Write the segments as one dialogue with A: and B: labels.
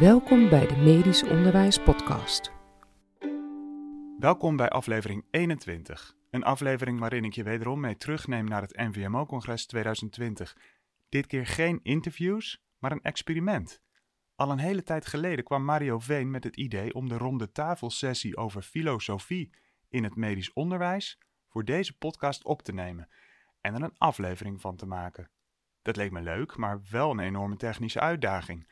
A: Welkom bij de Medisch Onderwijs Podcast.
B: Welkom bij aflevering 21. Een aflevering waarin ik je wederom mee terugneem naar het NVMO-congres 2020. Dit keer geen interviews, maar een experiment. Al een hele tijd geleden kwam Mario Veen met het idee om de ronde tafelsessie over filosofie in het medisch onderwijs voor deze podcast op te nemen en er een aflevering van te maken. Dat leek me leuk, maar wel een enorme technische uitdaging.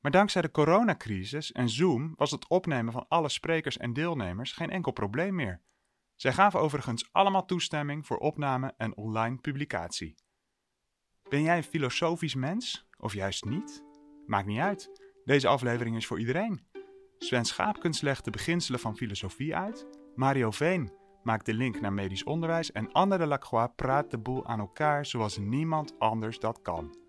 B: Maar dankzij de coronacrisis en Zoom was het opnemen van alle sprekers en deelnemers geen enkel probleem meer. Zij gaven overigens allemaal toestemming voor opname en online publicatie. Ben jij een filosofisch mens of juist niet? Maakt niet uit. Deze aflevering is voor iedereen. Sven Schaapkens legt de beginselen van filosofie uit. Mario Veen maakt de link naar medisch onderwijs. En Anne de Lacroix praat de boel aan elkaar zoals niemand anders dat kan.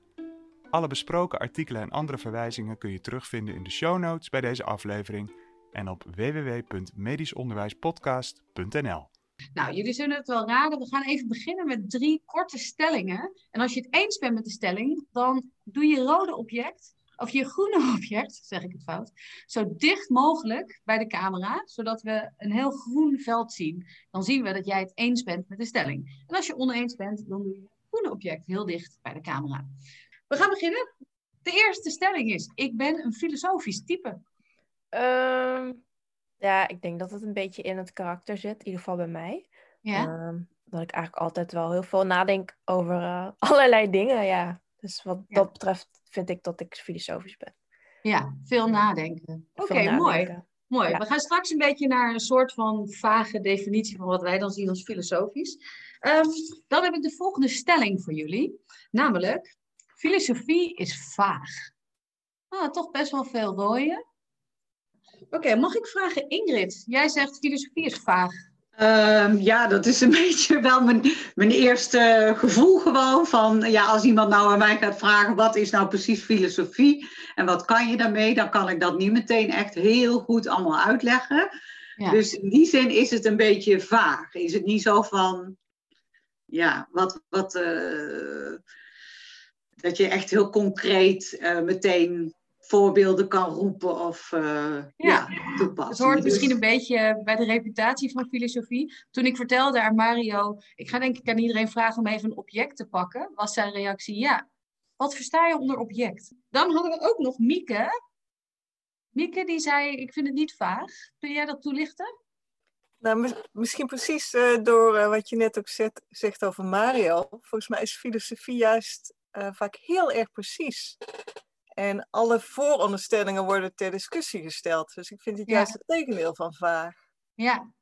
B: Alle besproken artikelen en andere verwijzingen kun je terugvinden in de show notes bij deze aflevering en op www.medischonderwijspodcast.nl.
C: Nou, jullie zullen het wel raden. We gaan even beginnen met drie korte stellingen. En als je het eens bent met de stelling, dan doe je rode object, of je groene object, zeg ik het fout, zo dicht mogelijk bij de camera, zodat we een heel groen veld zien. Dan zien we dat jij het eens bent met de stelling. En als je oneens bent, dan doe je het groene object heel dicht bij de camera. We gaan beginnen. De eerste stelling is: ik ben een filosofisch type.
D: Ehm, ja, ik denk dat het een beetje in het karakter zit, in ieder geval bij mij.
C: Ja.
D: Ehm, dat ik eigenlijk altijd wel heel veel nadenk over eh, allerlei dingen, ja. Dus wat
C: Ja.
D: dat betreft vind ik dat ik filosofisch ben.
C: Ja, veel nadenken. Oké, mooi. Mooi.
D: Ja.
C: We gaan straks een beetje naar een soort van vage definitie van wat wij dan zien als filosofisch. Ehm, dan heb ik de volgende stelling voor jullie. Namelijk, filosofie is vaag. Ah, toch best wel veel rooien. Oké, mag ik vragen, Ingrid? Jij zegt filosofie is vaag.
E: Ehm, ja, dat is een beetje wel mijn, mijn eerste gevoel gewoon van, ja, als iemand nou aan mij gaat vragen, wat is nou precies filosofie en wat kan je daarmee, dan kan ik dat niet meteen echt heel goed allemaal uitleggen.
C: Ja.
E: Dus in die zin is het een beetje vaag. Is het niet zo van, ja, wat, wat, eh, dat je echt heel concreet eh, meteen voorbeelden kan roepen of eh, ja. toepassen.
C: Het hoort
E: Dus-
C: misschien een beetje bij de reputatie van filosofie. Toen ik vertelde aan Mario, ik ga denk ik aan iedereen vragen om even een object te pakken, was zijn reactie ja. Wat versta je onder object? Dan hadden we ook nog Mieke. Mieke die zei, ik vind het niet vaag. Kun jij dat toelichten?
F: Nou, mis- misschien precies eh, door wat je net ook zet- zegt over Mario. Volgens mij is filosofie juist eh, vaak heel erg precies. En alle vooronderstellingen worden ter discussie gesteld. Dus ik vind het
C: Ja.
F: juist het tegendeel van vaag.
C: Ja.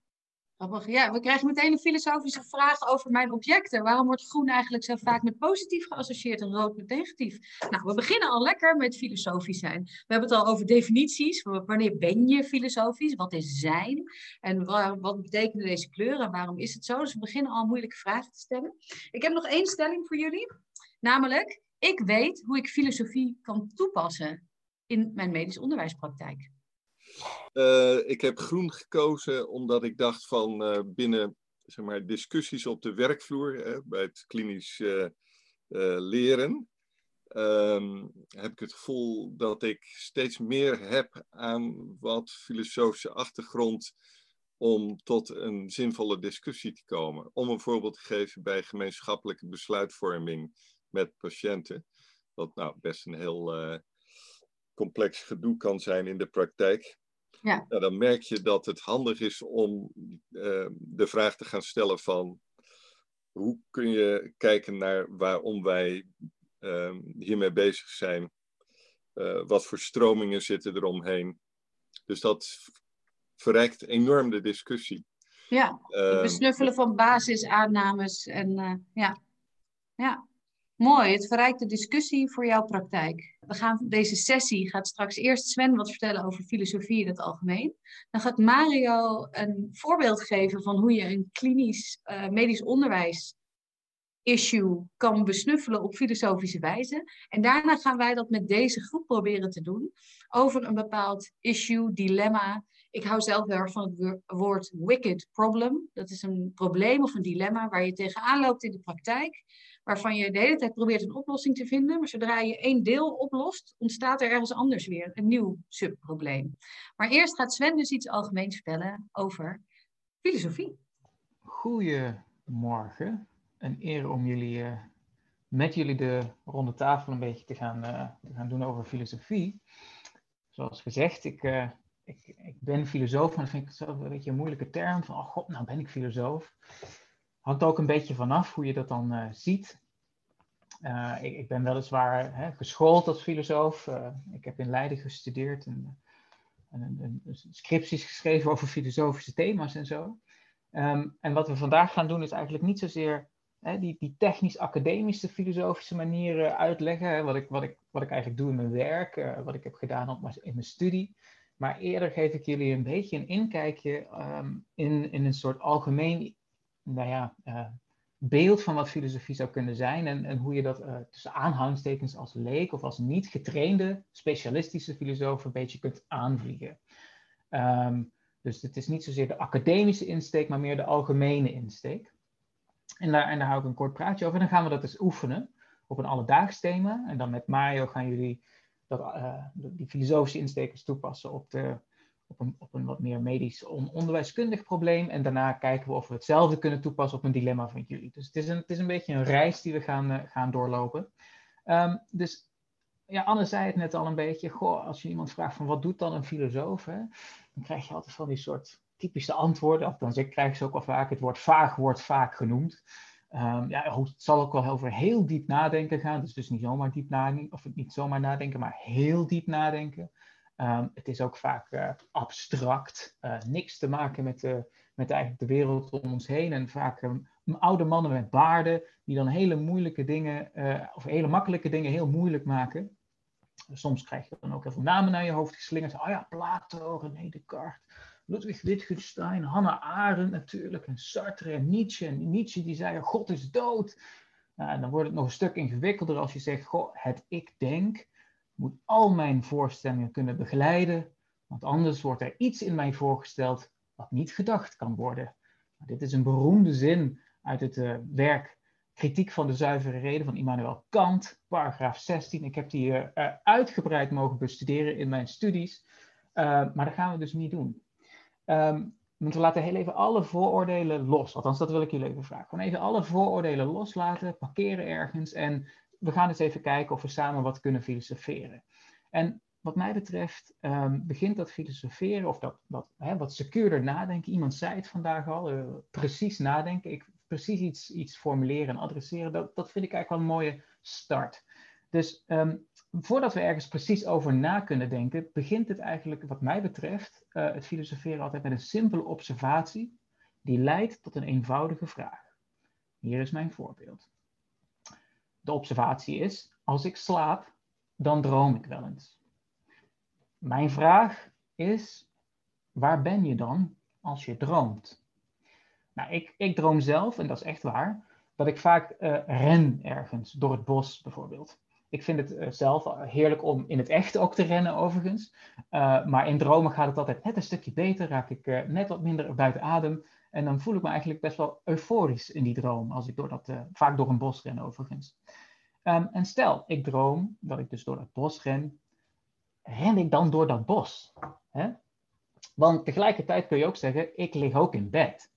C: Ja, we krijgen meteen een filosofische vraag over mijn objecten. Waarom wordt groen eigenlijk zo vaak met positief geassocieerd en rood met negatief? Nou, we beginnen al lekker met filosofisch zijn. We hebben het al over definities. Wanneer ben je filosofisch? Wat is zijn? En wa- wat betekenen deze kleuren? Waarom is het zo? Dus we beginnen al moeilijke vragen te stellen. Ik heb nog één stelling voor jullie. Namelijk, ik weet hoe ik filosofie kan toepassen in mijn medisch onderwijspraktijk.
G: Eh, ik heb groen gekozen omdat ik dacht van eh, binnen zeg maar, discussies op de werkvloer, eh, bij het klinisch eh, leren, ehm, heb ik het gevoel dat ik steeds meer heb aan wat filosofische achtergrond om tot een zinvolle discussie te komen. Om een voorbeeld te geven bij gemeenschappelijke besluitvorming met patiënten, wat nou best een heel eh, complex gedoe kan zijn in de praktijk.
C: Ja.
G: Nou, dan merk je dat het handig is om eh, de vraag te gaan stellen van hoe kun je kijken naar waarom wij eh, hiermee bezig zijn? Wat voor stromingen zitten er omheen? Dus dat verrijkt enorm de discussie.
C: Ja. Het
G: Ehm,
C: besnuffelen van basisaannames. En ja. ja, mooi. Het verrijkt de discussie voor jouw praktijk. We gaan, deze sessie gaat straks eerst Sven wat vertellen over filosofie in het algemeen. Dan gaat Mario een voorbeeld geven van hoe je een klinisch eh, medisch onderwijs issue kan besnuffelen op filosofische wijze. En daarna gaan wij dat met deze groep proberen te doen over een bepaald issue, dilemma Ik hou zelf heel erg van het wo- woord wicked problem. Dat is een probleem of een dilemma waar je tegenaan loopt in de praktijk. Waarvan je de hele tijd probeert een oplossing te vinden. Maar zodra je één deel oplost, ontstaat er ergens anders weer een nieuw subprobleem. Maar eerst gaat Sven dus iets algemeens vertellen over filosofie.
H: Goedemorgen. Een eer om jullie eh, met jullie de ronde tafel een beetje te gaan, eh, gaan doen over filosofie. Zoals gezegd, ik, eh, ik, ik ben filosoof, maar dat vind ik zelf een beetje een moeilijke term. Van, oh god, nou ben ik filosoof. Hangt ook een beetje vanaf hoe je dat dan eh, ziet. Eh, ik, ik ben weliswaar hè, geschoold als filosoof. Eh, ik heb in Leiden gestudeerd en, en scripties geschreven over filosofische thema's en zo. Ehm, en wat we vandaag gaan doen is eigenlijk niet zozeer hè, die, die technisch-academische filosofische manieren uitleggen, wat, ik, wat, ik, wat ik eigenlijk doe in mijn werk, wat ik heb gedaan op, in mijn studie. Maar eerder geef ik jullie een beetje een inkijkje ehm, in, in een soort algemeen nou ja, eh, beeld van wat filosofie zou kunnen zijn en, en hoe je dat eh, tussen aanhalingstekens als leek of als niet getrainde specialistische filosoof een beetje kunt aanvliegen. Ehm, dus het is niet zozeer de academische insteek, maar meer de algemene insteek. En daar, en daar hou ik een kort praatje over. En dan gaan we dat eens oefenen op een alledaags thema. En dan met Mario gaan jullie dat, eh, die filosofische insteek toepassen op, de, op, een, op een wat meer medisch on- onderwijskundig probleem. En daarna kijken we of we hetzelfde kunnen toepassen op een dilemma van jullie. Dus het is een, het is een beetje een reis die we gaan, eh, gaan doorlopen. Ehm, dus ja, Anne zei het net al een beetje. Goh, als je iemand vraagt van wat doet dan een filosoof, hè, dan krijg je altijd van die soort typische antwoorden. Althans, ik krijg ze ook wel vaak. Het woord vaag wordt vaak genoemd. Ehm, ja, het zal ook wel over heel diep nadenken gaan. Dus, dus niet zomaar diep nadenken, of niet zomaar nadenken, maar heel diep nadenken. Ehm, het is ook vaak eh, abstract, eh, niks te maken met, de, met eigenlijk de wereld om ons heen. En vaak ehm, oude mannen met baarden, die dan hele moeilijke dingen, eh, of hele makkelijke dingen heel moeilijk maken. Soms krijg je dan ook heel veel namen naar je hoofd geslingerd. Oh ja, Plato, René Descartes, Ludwig Wittgenstein, Hannah Arendt natuurlijk, en Sartre en Nietzsche. En Nietzsche die zei, God is dood. Nou, dan wordt het nog een stuk ingewikkelder als je zegt, goh, het ik denk moet al mijn voorstellingen kunnen begeleiden, want anders wordt er iets in mij voorgesteld wat niet gedacht kan worden. Nou, dit is een beroemde zin uit het eh, werk Kritiek van de zuivere reden van Immanuel Kant, paragraaf 16. Ik heb die eh, uitgebreid mogen bestuderen in mijn studies, maar dat gaan we dus niet doen. Ehm, want we laten heel even alle vooroordelen los. Althans, dat wil ik jullie even vragen. Gewoon even alle vooroordelen loslaten, parkeren ergens. En we gaan eens even kijken of we samen wat kunnen filosoferen. En wat mij betreft ehm, begint dat filosoferen, of dat, dat hè, wat secuurder nadenken. Iemand zei het vandaag al, eh, precies nadenken. Ik, precies iets, iets formuleren en adresseren, dat, dat vind ik eigenlijk wel een mooie start. Dus ehm, voordat we ergens precies over na kunnen denken, begint het eigenlijk, wat mij betreft, eh, het filosoferen altijd met een simpele observatie die leidt tot een eenvoudige vraag. Hier is mijn voorbeeld. De observatie is: als ik slaap, dan droom ik wel eens. Mijn vraag is: waar ben je dan als je droomt? Nou, ik, ik droom zelf, en dat is echt waar, dat ik vaak eh, ren ergens door het bos bijvoorbeeld. Ik vind het eh, zelf heerlijk om in het echt ook te rennen, overigens. Uh, maar in dromen gaat het altijd net een stukje beter, raak ik net wat minder buiten adem. En dan voel ik me eigenlijk best wel euforisch in die droom, als ik door dat, uh, vaak door een bos ren, overigens. Um, en stel, ik droom dat ik dus door dat bos ren, ren ik dan door dat bos? Hè? Want tegelijkertijd kun je ook zeggen, ik lig ook in bed.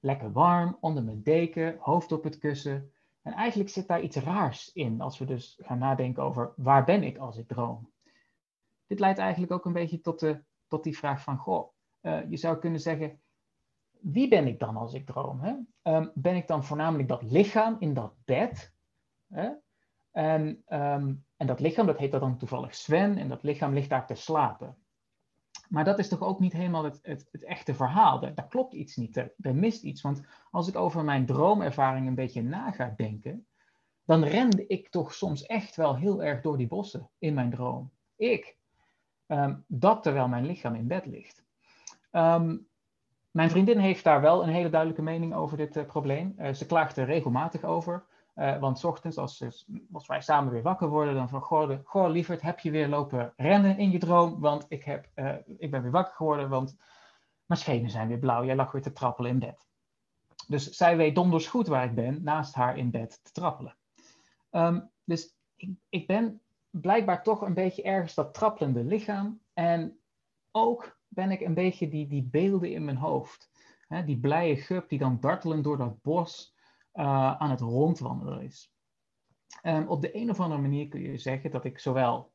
H: Lekker warm, onder mijn deken, hoofd op het kussen. En eigenlijk zit daar iets raars in als we dus gaan nadenken over waar ben ik als ik droom. Dit leidt eigenlijk ook een beetje tot, de, tot die vraag van, goh, uh, je zou kunnen zeggen, wie ben ik dan als ik droom? Hè? Um, ben ik dan voornamelijk dat lichaam in dat bed? Hè? En, um, en dat lichaam, dat heet dan toevallig Sven, en dat lichaam ligt daar te slapen. Maar dat is toch ook niet helemaal het, het, echte verhaal. Daar, klopt iets niet, er, mist iets. Want als ik over mijn droomervaring een beetje na ga denken, dan rende ik toch soms echt wel heel erg door die bossen in mijn droom. Ik. Um, dat terwijl mijn lichaam in bed ligt. Um, mijn vriendin heeft daar wel een hele duidelijke mening over dit uh, probleem. Uh, ze klaagt er regelmatig over. Uh, want s ochtends, als, als, wij samen weer wakker worden, dan van, goh, goh lieverd, heb je weer lopen rennen in je droom? Want ik, heb, ik ben weer wakker geworden, want mijn schenen zijn weer blauw. Jij lag weer te trappelen in bed. Dus zij weet donders goed waar ik ben, naast haar in bed te trappelen. Um, dus ik, ik ben blijkbaar toch een beetje ergens dat trappelende lichaam. En ook ben ik een beetje die, die beelden in mijn hoofd. Hè, die blije gup die dan dartelend door dat bos uh, aan het rondwandelen is. Um, op de een of andere manier kun je zeggen dat ik zowel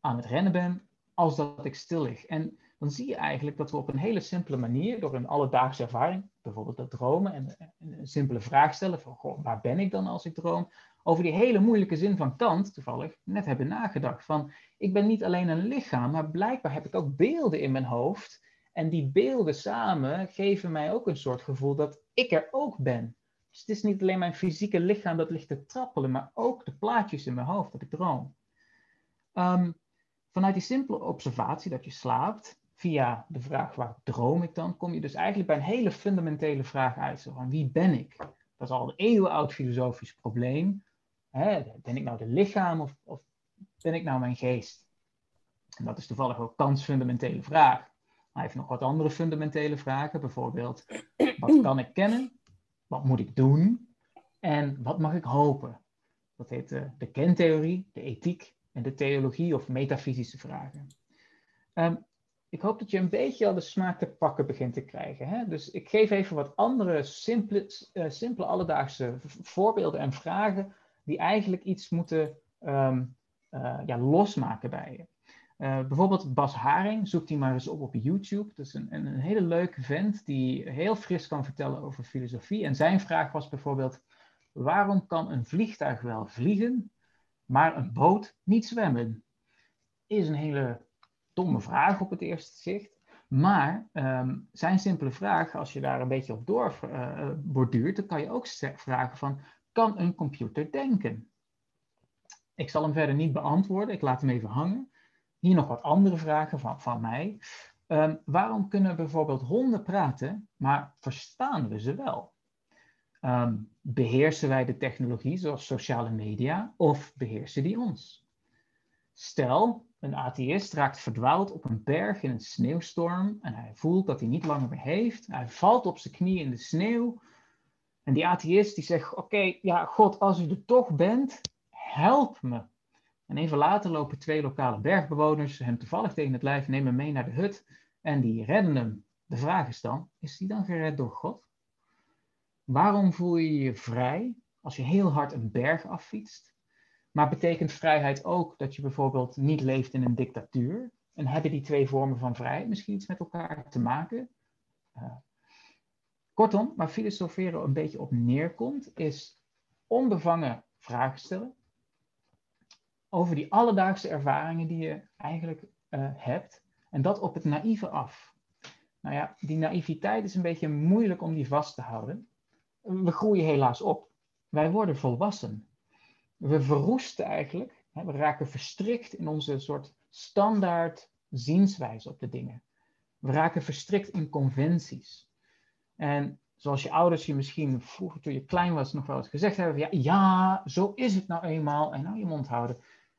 H: aan het rennen ben als dat ik stil lig. En dan zie je eigenlijk dat we op een hele simpele manier, door een alledaagse ervaring, bijvoorbeeld dat dromen en een simpele vraag stellen van goh, waar ben ik dan als ik droom, over die hele moeilijke zin van Kant, toevallig, net hebben nagedacht. Van, ik ben niet alleen een lichaam, maar blijkbaar heb ik ook beelden in mijn hoofd. En die beelden samen geven mij ook een soort gevoel dat ik er ook ben. Dus het is niet alleen mijn fysieke lichaam dat ligt te trappelen, maar ook de plaatjes in mijn hoofd dat ik droom. Um, vanuit die simpele observatie dat je slaapt, via de vraag waar droom ik dan, kom je dus eigenlijk bij een hele fundamentele vraag uit. Van wie ben ik? Dat is al een eeuwenoud filosofisch probleem. Ben ik nou de lichaam of, of ben ik nou mijn geest? En dat is toevallig ook Kants fundamentele vraag. Hij heeft nog wat andere fundamentele vragen, bijvoorbeeld, wat kan ik kennen? Wat moet ik doen? En wat mag ik hopen? Dat heet de, de kentheorie, de ethiek en de theologie of metafysische vragen. Um, ik hoop dat je een beetje al de smaak te pakken begint te krijgen. Hè? Dus ik geef even wat andere simpele, uh, simpele alledaagse voorbeelden en vragen die eigenlijk iets moeten um, uh, ja, losmaken bij je. Uh, bijvoorbeeld Bas Haring, zoek die maar eens op op YouTube. Dat is een, een, hele leuke vent die heel fris kan vertellen over filosofie. En zijn vraag was bijvoorbeeld, waarom kan een vliegtuig wel vliegen, maar een boot niet zwemmen? Is een hele domme vraag op het eerste zicht. Maar um, zijn simpele vraag, als je daar een beetje op door uh, borduurt, dan kan je ook vragen van, kan een computer denken? Ik zal hem verder niet beantwoorden, ik laat hem even hangen. Hier nog wat andere vragen van, van mij. Um, waarom kunnen bijvoorbeeld honden praten, maar verstaan we ze wel? Um, beheersen wij de technologie zoals sociale media of beheersen die ons? Stel, een atheïst raakt verdwaald op een berg in een sneeuwstorm en hij voelt dat hij niet langer meer heeft. Hij valt op zijn knieën in de sneeuw. En die atheïst die zegt, oké, ja, God, als u er toch bent, help me. En even later lopen twee lokale bergbewoners hem toevallig tegen het lijf, nemen mee naar de hut en die redden hem. De vraag is dan, is hij dan gered door God? Waarom voel je je vrij als je heel hard een berg affietst? Maar betekent vrijheid ook dat je bijvoorbeeld niet leeft in een dictatuur? En hebben die twee vormen van vrijheid misschien iets met elkaar te maken? Uh, kortom, waar filosoferen een beetje op neerkomt, is onbevangen vragen stellen over die alledaagse ervaringen die je eigenlijk uh, hebt. En dat op het naïeve af. Nou ja, die naïviteit is een beetje moeilijk om die vast te houden. We groeien helaas op. Wij worden volwassen we verroesten eigenlijk. Hè, we raken verstrikt in onze soort standaard zienswijze op de dingen. We raken verstrikt in conventies. En zoals je ouders je misschien vroeger toen je klein was nog wel eens gezegd hebben, ja, ja zo is het nou eenmaal, en nou je mond houden.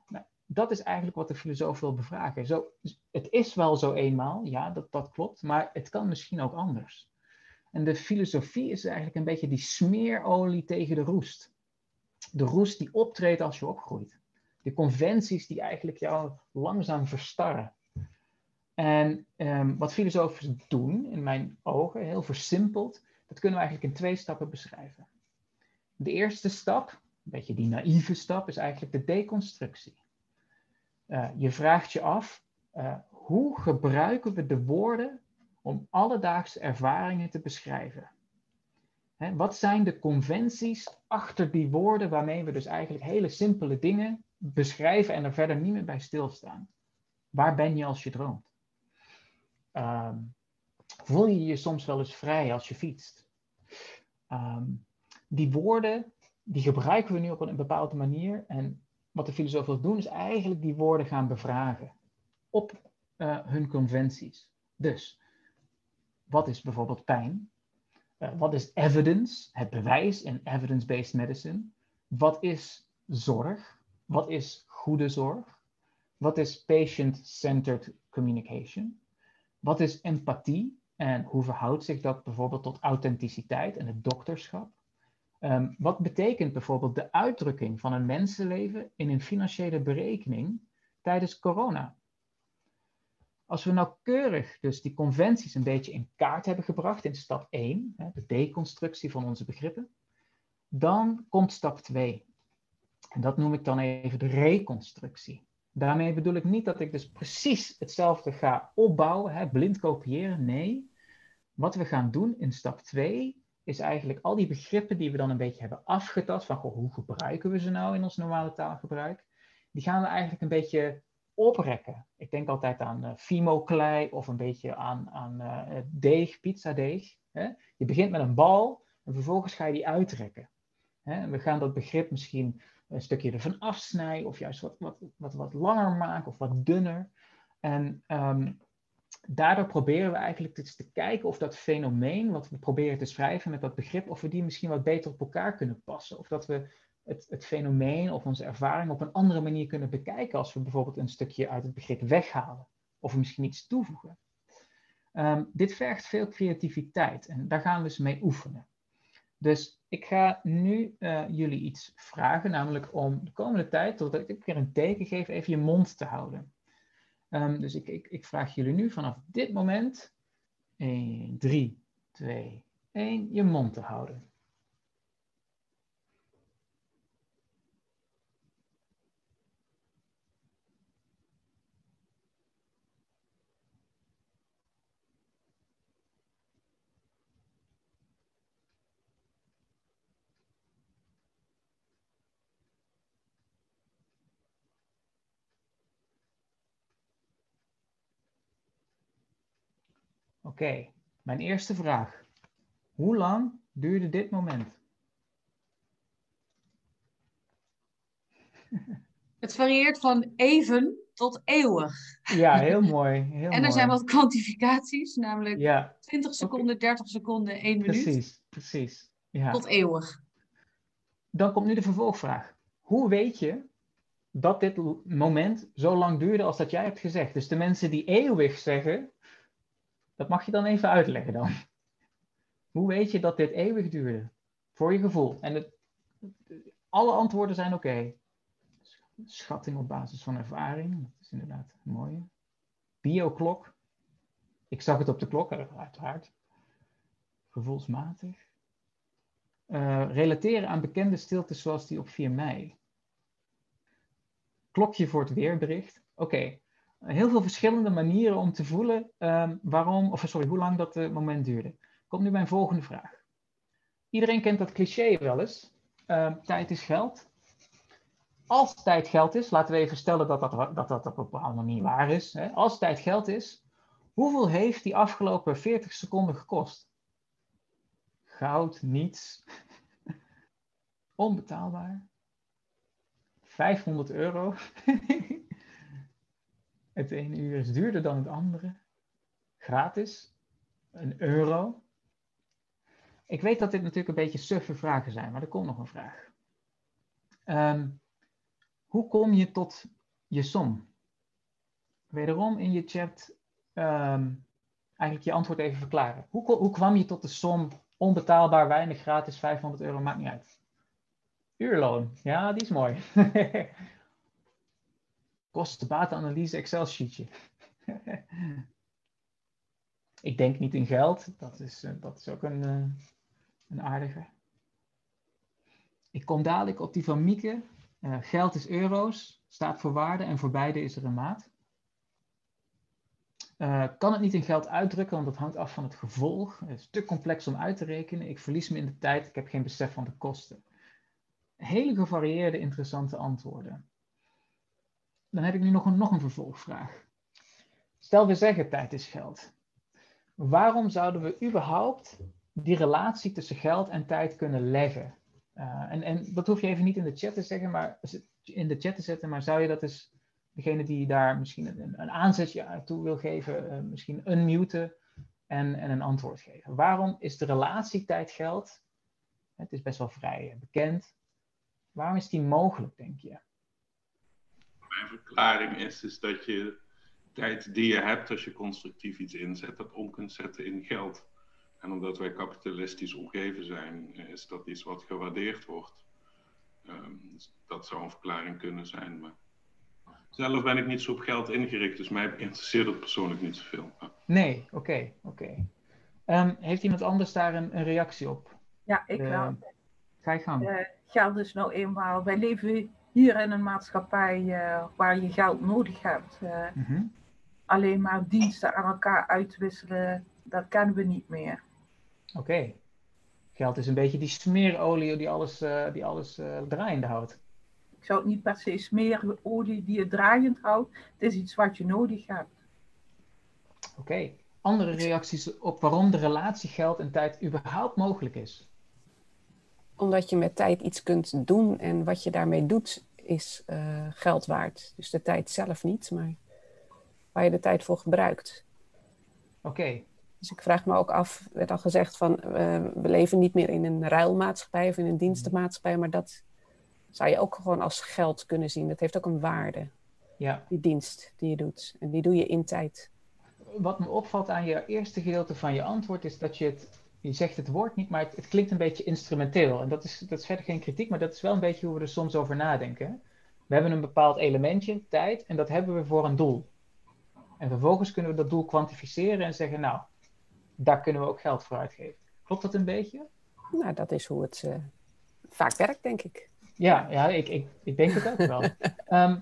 H: Nou, dat is eigenlijk wat de filosoof wil bevragen. Zo, het is wel zo eenmaal, ja, dat, dat klopt, maar het kan misschien ook anders. En de filosofie is eigenlijk een beetje die smeerolie tegen de roest de roest die optreedt als je opgroeit. De conventies die eigenlijk jou langzaam verstarren. En um, wat filosofen doen, in mijn ogen, heel versimpeld, dat kunnen we eigenlijk in twee stappen beschrijven. De eerste stap, een beetje die naïeve stap, is eigenlijk de deconstructie. Uh, je vraagt je af, uh, hoe gebruiken we de woorden om alledaagse ervaringen te beschrijven? wat zijn de conventies achter die woorden waarmee we dus eigenlijk hele simpele dingen beschrijven en er verder niet meer bij stilstaan? Waar ben je als je droomt? Um, voel je je soms wel eens vrij als je fietst? Um, die woorden, die gebruiken we nu op een bepaalde manier. En wat de filosoof wil doen, is eigenlijk die woorden gaan bevragen op uh, hun conventies. Dus, wat is bijvoorbeeld pijn? Uh, wat is evidence, het bewijs in evidence-based medicine? wat is zorg? Wat is goede zorg? Wat is patient-centered communication? Wat is empathie en hoe verhoudt zich dat bijvoorbeeld tot authenticiteit en het dokterschap? Um, wat betekent bijvoorbeeld de uitdrukking van een mensenleven in een financiële berekening tijdens corona? Als we nauwkeurig dus die conventies een beetje in kaart hebben gebracht in stap 1, de deconstructie van onze begrippen, dan komt stap 2. En dat noem ik dan even de reconstructie. Daarmee bedoel ik niet dat ik dus precies hetzelfde ga opbouwen, hè, blind kopiëren. Nee, wat we gaan doen in stap 2 is eigenlijk al die begrippen die we dan een beetje hebben afgetast, van goh, hoe gebruiken we ze nou in ons normale taalgebruik, die gaan we eigenlijk een beetje oprekken. Ik denk altijd aan uh, fimo-klei of een beetje aan, aan uh, deeg, pizzadeeg. Hè? Je begint met een bal en vervolgens ga je die uitrekken. Hè? we gaan dat begrip misschien een stukje ervan afsnijden of juist wat, wat, wat, wat langer maken of wat dunner. En um, daardoor proberen we eigenlijk dus te kijken of dat fenomeen wat we proberen te schrijven met dat begrip, of we die misschien wat beter op elkaar kunnen passen. Of dat we het, het fenomeen of onze ervaring op een andere manier kunnen bekijken als we bijvoorbeeld een stukje uit het begrip weghalen. Of misschien iets toevoegen. Um, dit vergt veel creativiteit en daar gaan we eens mee oefenen. Dus ik ga nu uh, jullie iets vragen, namelijk om de komende tijd, totdat ik keer een teken geef, even je mond te houden. Um, dus ik, ik, ik, vraag jullie nu vanaf dit moment 1, 3, 2, 1, je mond te houden. Oké, mijn eerste vraag. Hoe lang duurde dit moment?
C: Het varieert van even tot eeuwig.
H: Ja, heel mooi. Heel
C: en er
H: mooi.
C: zijn wat kwantificaties, namelijk
H: ja.
C: 20 seconden, 30 seconden, 1 minuut.
H: Precies, precies. Ja.
C: Tot eeuwig.
H: Dan komt nu de vervolgvraag. Hoe weet je dat dit moment zo lang duurde als dat jij hebt gezegd? Dus de mensen die eeuwig zeggen, dat mag je dan even uitleggen dan. Hoe weet je dat dit eeuwig duurde? Voor je gevoel. En alle antwoorden zijn oké. Schatting op basis van ervaring. Dat is inderdaad een mooie. Bioklok. Ik zag het op de klok, uiteraard. Gevoelsmatig. Uh, relateren aan bekende stiltes zoals die op 4 mei. Klokje voor het weerbericht. Oké, heel veel verschillende manieren om te voelen um, waarom, of sorry, hoe lang dat uh, moment duurde. Komt nu mijn volgende vraag. Iedereen kent dat cliché wel eens. Uh, tijd is geld. Als tijd geld is, laten we even stellen dat dat, dat, dat op een bepaalde manier waar is. Hè. Als tijd geld is, hoeveel heeft die afgelopen 40 seconden gekost? Goud, niets. Onbetaalbaar. 500 euro. Het ene uur is duurder dan het andere. Gratis. Een euro. Ik weet dat dit natuurlijk een beetje suffe vragen zijn, maar er komt nog een vraag. Um, hoe kom je tot je som? Wederom in je chat um, eigenlijk je antwoord even verklaren. Hoe, hoe kwam je tot de som onbetaalbaar, weinig, gratis, 500 euro, maakt niet uit. Uurloon, ja, die is mooi. Kostenbatenanalyse Excel sheetje. ik denk niet in geld. Dat is, uh, dat is ook een, uh, een aardige. Ik kom dadelijk op die van Mieke. Uh, geld is euro's, staat voor waarde en voor beide is er een maat. kan het niet in geld uitdrukken, want dat hangt af van het gevolg. Het is te complex om uit te rekenen. Ik verlies me in de tijd, ik heb geen besef van de kosten. Hele gevarieerde, interessante antwoorden dan heb ik nu nog een, nog een vervolgvraag. Stel we zeggen tijd is geld. Waarom zouden we überhaupt die relatie tussen geld en tijd kunnen leggen? Uh, en, en dat hoef je even niet in de chat te zeggen, maar in de chat te zetten, maar zou je dat eens, degene die daar misschien een, een aanzetje toe wil geven, uh, misschien unmuten en, en een antwoord geven. Waarom is de relatie tijd-geld, het is best wel vrij bekend, waarom is die mogelijk, denk je?
I: Mijn verklaring is, is dat je tijd die je hebt als je constructief iets inzet, dat om kunt zetten in geld. En omdat wij kapitalistisch omgeven zijn, is dat iets wat gewaardeerd wordt. Um, dus dat zou een verklaring kunnen zijn. Maar zelf ben ik niet zo op geld ingericht, dus mij interesseert het persoonlijk niet zoveel.
H: Nee, oké, oké. Ehm, heeft iemand anders daar een, een reactie op?
J: Ja, ik
H: Uh,
J: wel.
H: Ga je gang.
J: Eh, geld is nou eenmaal. Wij leven hier in een maatschappij eh, waar je geld nodig hebt. Eh,
H: Mhm.
J: Alleen maar diensten aan elkaar uitwisselen, dat kennen we niet meer.
H: Oké. Geld is een beetje die smeerolie die alles, eh, die alles draaiende houdt.
J: Ik zou het niet per se smeren olie die je draaiend houdt. Het is iets wat je nodig hebt.
H: Oké. Andere reacties op waarom de relatie geld en tijd überhaupt mogelijk is?
A: Omdat je met tijd iets kunt doen en wat je daarmee doet is eh, geld waard. Dus de tijd zelf niet, maar waar je de tijd voor gebruikt.
H: Oké.
A: Dus ik vraag me ook af, werd al gezegd van eh, we leven niet meer in een ruilmaatschappij of in een dienstenmaatschappij, maar dat zou je ook gewoon als geld kunnen zien. Dat heeft ook een waarde,
H: Ja.
A: die dienst die je doet. En die doe je in tijd.
H: Wat me opvalt aan je eerste gedeelte van je antwoord is dat je het, je zegt het woord niet, maar het, het klinkt een beetje instrumenteel. En dat is, dat is verder geen kritiek, maar dat is wel een beetje hoe we er soms over nadenken. We hebben een bepaald elementje, tijd, en dat hebben we voor een doel. En vervolgens kunnen we dat doel kwantificeren en zeggen, nou, daar kunnen we ook geld voor uitgeven. Klopt dat een beetje?
A: Nou, dat is hoe het eh, vaak werkt, denk ik.
H: Ja, ja ik, ik, ik denk het ook wel. Ehm,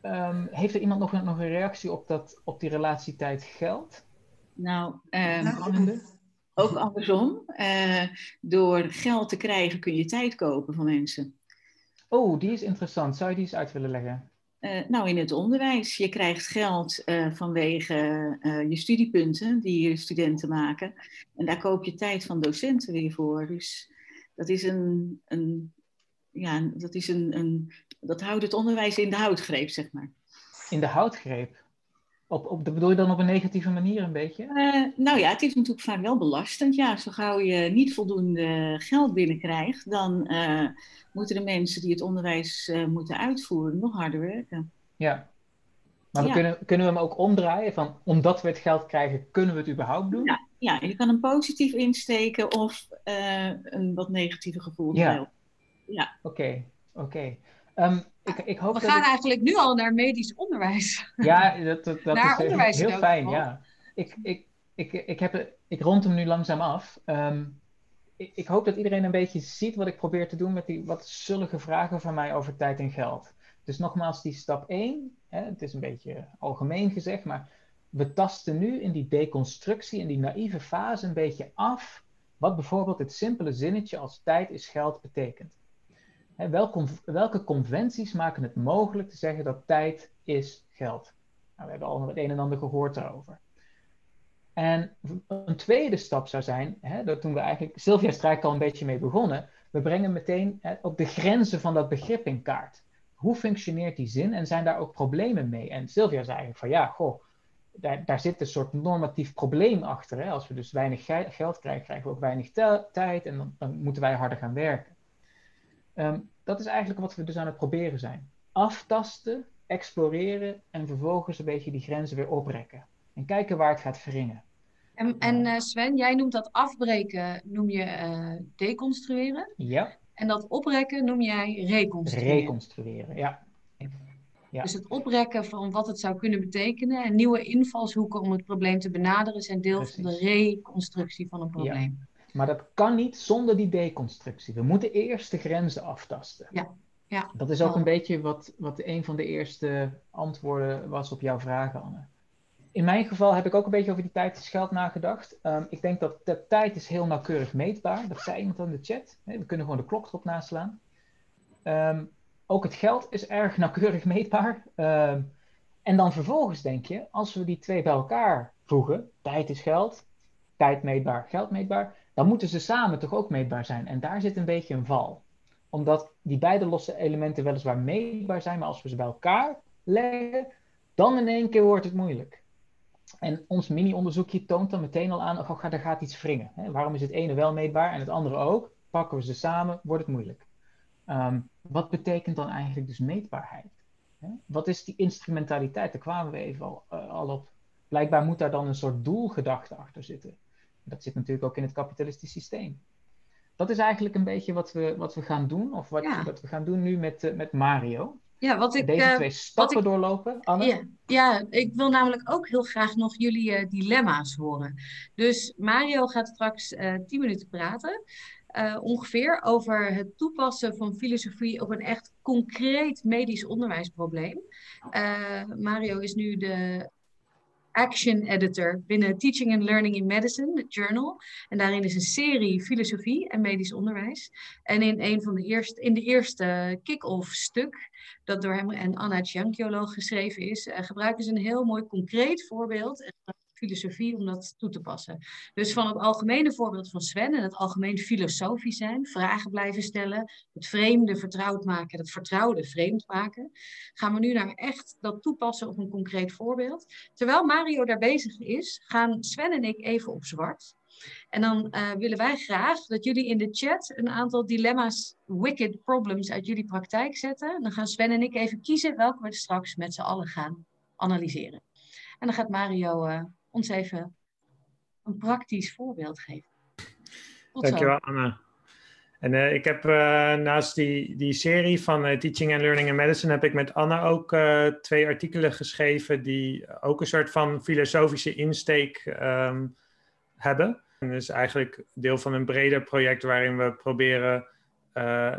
H: ehm, heeft er iemand nog een, nog een reactie op, dat, op die relatie tijd-geld?
K: Nou, ehm,
H: Spannende.
K: Ook andersom. Eh, door geld te krijgen kun je tijd kopen van mensen.
H: Oh, die is interessant. Zou je die eens uit willen leggen?
K: Eh, nou, in het onderwijs. Je krijgt geld eh, vanwege je studiepunten die je studenten maken. En daar koop je tijd van docenten weer voor. Dus dat is een, een ja, dat is een, een, dat houdt het onderwijs in de houtgreep, zeg maar.
H: In de houtgreep? Op, op, dat bedoel je dan op een negatieve manier een beetje?
K: Eh, nou ja, het is natuurlijk vaak wel belastend. Ja, zo gauw je niet voldoende geld binnenkrijgt, dan eh, moeten de mensen die het onderwijs eh, moeten uitvoeren nog harder werken.
H: Ja. Maar we kunnen, kunnen we hem ook omdraaien van, omdat we het geld krijgen, kunnen we het überhaupt doen?
K: Ja, ja je kan hem positief insteken of eh, een wat negatieve gevoel
H: Ja.
K: Ja.
H: Oké, oké. Ehm, ik, ik hoop
C: We
H: dat
C: gaan
H: ik-
C: eigenlijk nu al naar medisch onderwijs.
H: Ja, dat, dat, dat
C: Naar
H: is eh, heel fijn, ja. Ik, ik, ik, ik, heb, ik rond hem nu langzaam af. Ehm, ik, ik hoop dat iedereen een beetje ziet wat ik probeer te doen met die wat zullige vragen van mij over tijd en geld. Dus nogmaals, die stap 1, hè, het is een beetje algemeen gezegd, maar we tasten nu in die deconstructie, in die naïeve fase een beetje af wat bijvoorbeeld het simpele zinnetje als tijd is geld betekent. Welke, conventies maken het mogelijk te zeggen dat tijd is geld? Nou, we hebben al het een en ander gehoord daarover. En een tweede stap zou zijn, hè, dat toen we eigenlijk, Sylvia is er al een beetje mee begonnen, we brengen meteen hè, op de grenzen van dat begrip in kaart. Hoe functioneert die zin en zijn daar ook problemen mee? En Sylvia zei eigenlijk van ja, goh, daar, daar zit een soort normatief probleem achter. Hè? Als we dus weinig ge- geld krijgen, krijgen we ook weinig tijd en dan, moeten wij harder gaan werken. Ehm, dat is eigenlijk wat we dus aan het proberen zijn. Aftasten, exploreren en vervolgens een beetje die grenzen weer oprekken. En kijken waar het gaat wringen.
C: En, en eh, Sven, jij noemt dat afbreken, noem je eh, deconstrueren.
H: Ja,
C: En dat oprekken noem jij reconstrueren.
H: reconstrueren. Ja. Ja.
C: Dus het oprekken van wat het zou kunnen betekenen en nieuwe invalshoeken om het probleem te benaderen zijn deel van de reconstructie van een probleem.
H: Maar dat kan niet zonder die deconstructie. We moeten eerst de grenzen aftasten.
C: Ja, ja.
H: Dat is ook een beetje wat, wat een van de eerste antwoorden was op jouw vragen, Anne. In mijn geval heb ik ook een beetje over die tijd is geld nagedacht. Ehm, ik denk dat de tijd is heel nauwkeurig meetbaar. Dat zei iemand in de chat. We kunnen gewoon de klok erop naslaan. Ehm, ook het geld is erg nauwkeurig meetbaar. Ehm, en dan vervolgens denk je, als we die twee bij elkaar voegen, tijd is geld, tijd meetbaar, geld meetbaar, dan moeten ze samen toch ook meetbaar zijn. En daar zit een beetje een val. Omdat die beide losse elementen weliswaar meetbaar zijn, maar als we ze bij elkaar leggen, dan in één keer wordt het moeilijk. En ons mini-onderzoekje toont dan meteen al aan, oh, er gaat iets wringen. Hè? Waarom is het ene wel meetbaar en het andere ook? Pakken we ze samen, wordt het moeilijk. Ehm, wat betekent dan eigenlijk dus meetbaarheid? Hè? Wat is die instrumentaliteit? Daar kwamen we even al, eh, al op. Blijkbaar moet daar dan een soort doelgedachte achter zitten. Dat zit natuurlijk ook in het kapitalistisch systeem. Dat is eigenlijk een beetje wat we, wat we gaan doen, of wat,
C: Ja.
H: wat we gaan doen nu met, eh, met Mario.
C: Ja, wat ik,
H: Deze
C: eh,
H: twee
C: wat
H: stappen
C: ik-
H: doorlopen, Anne.
C: Ja, ja, ik wil namelijk ook heel graag nog jullie eh, dilemma's horen. Dus Mario gaat straks eh 10 minuten praten, ongeveer, over het toepassen van filosofie op een echt concreet medisch onderwijsprobleem. Mario is nu de action editor binnen Teaching and Learning in Medicine, het journal. En daarin is een serie filosofie en medisch onderwijs. En in een van de eerste, in de eerste kick-off stuk, dat door hem en Anna Cianchiolo geschreven is, eh, gebruiken ze een heel mooi concreet voorbeeld en filosofie om dat toe te passen. Dus van het algemene voorbeeld van Sven en het algemeen filosofisch zijn, vragen blijven stellen, het vreemde vertrouwd maken, het vertrouwde vreemd maken, gaan we nu naar echt dat toepassen op een concreet voorbeeld. Terwijl Mario daar bezig is, gaan Sven en ik even op zwart. En dan eh, willen wij graag dat jullie in de chat een aantal dilemma's, wicked problems uit jullie praktijk zetten. Dan gaan Sven en ik even kiezen welke we straks met z'n allen gaan analyseren. En dan gaat Mario eh, ons even een praktisch voorbeeld geven. Tot zo.
L: Dankjewel, Anna. En eh, ik heb eh, naast die, die serie van eh, Teaching and Learning in Medicine, heb ik met Anna ook twee artikelen geschreven die ook een soort van filosofische insteek ehm, hebben. En dat is eigenlijk deel van een breder project waarin we proberen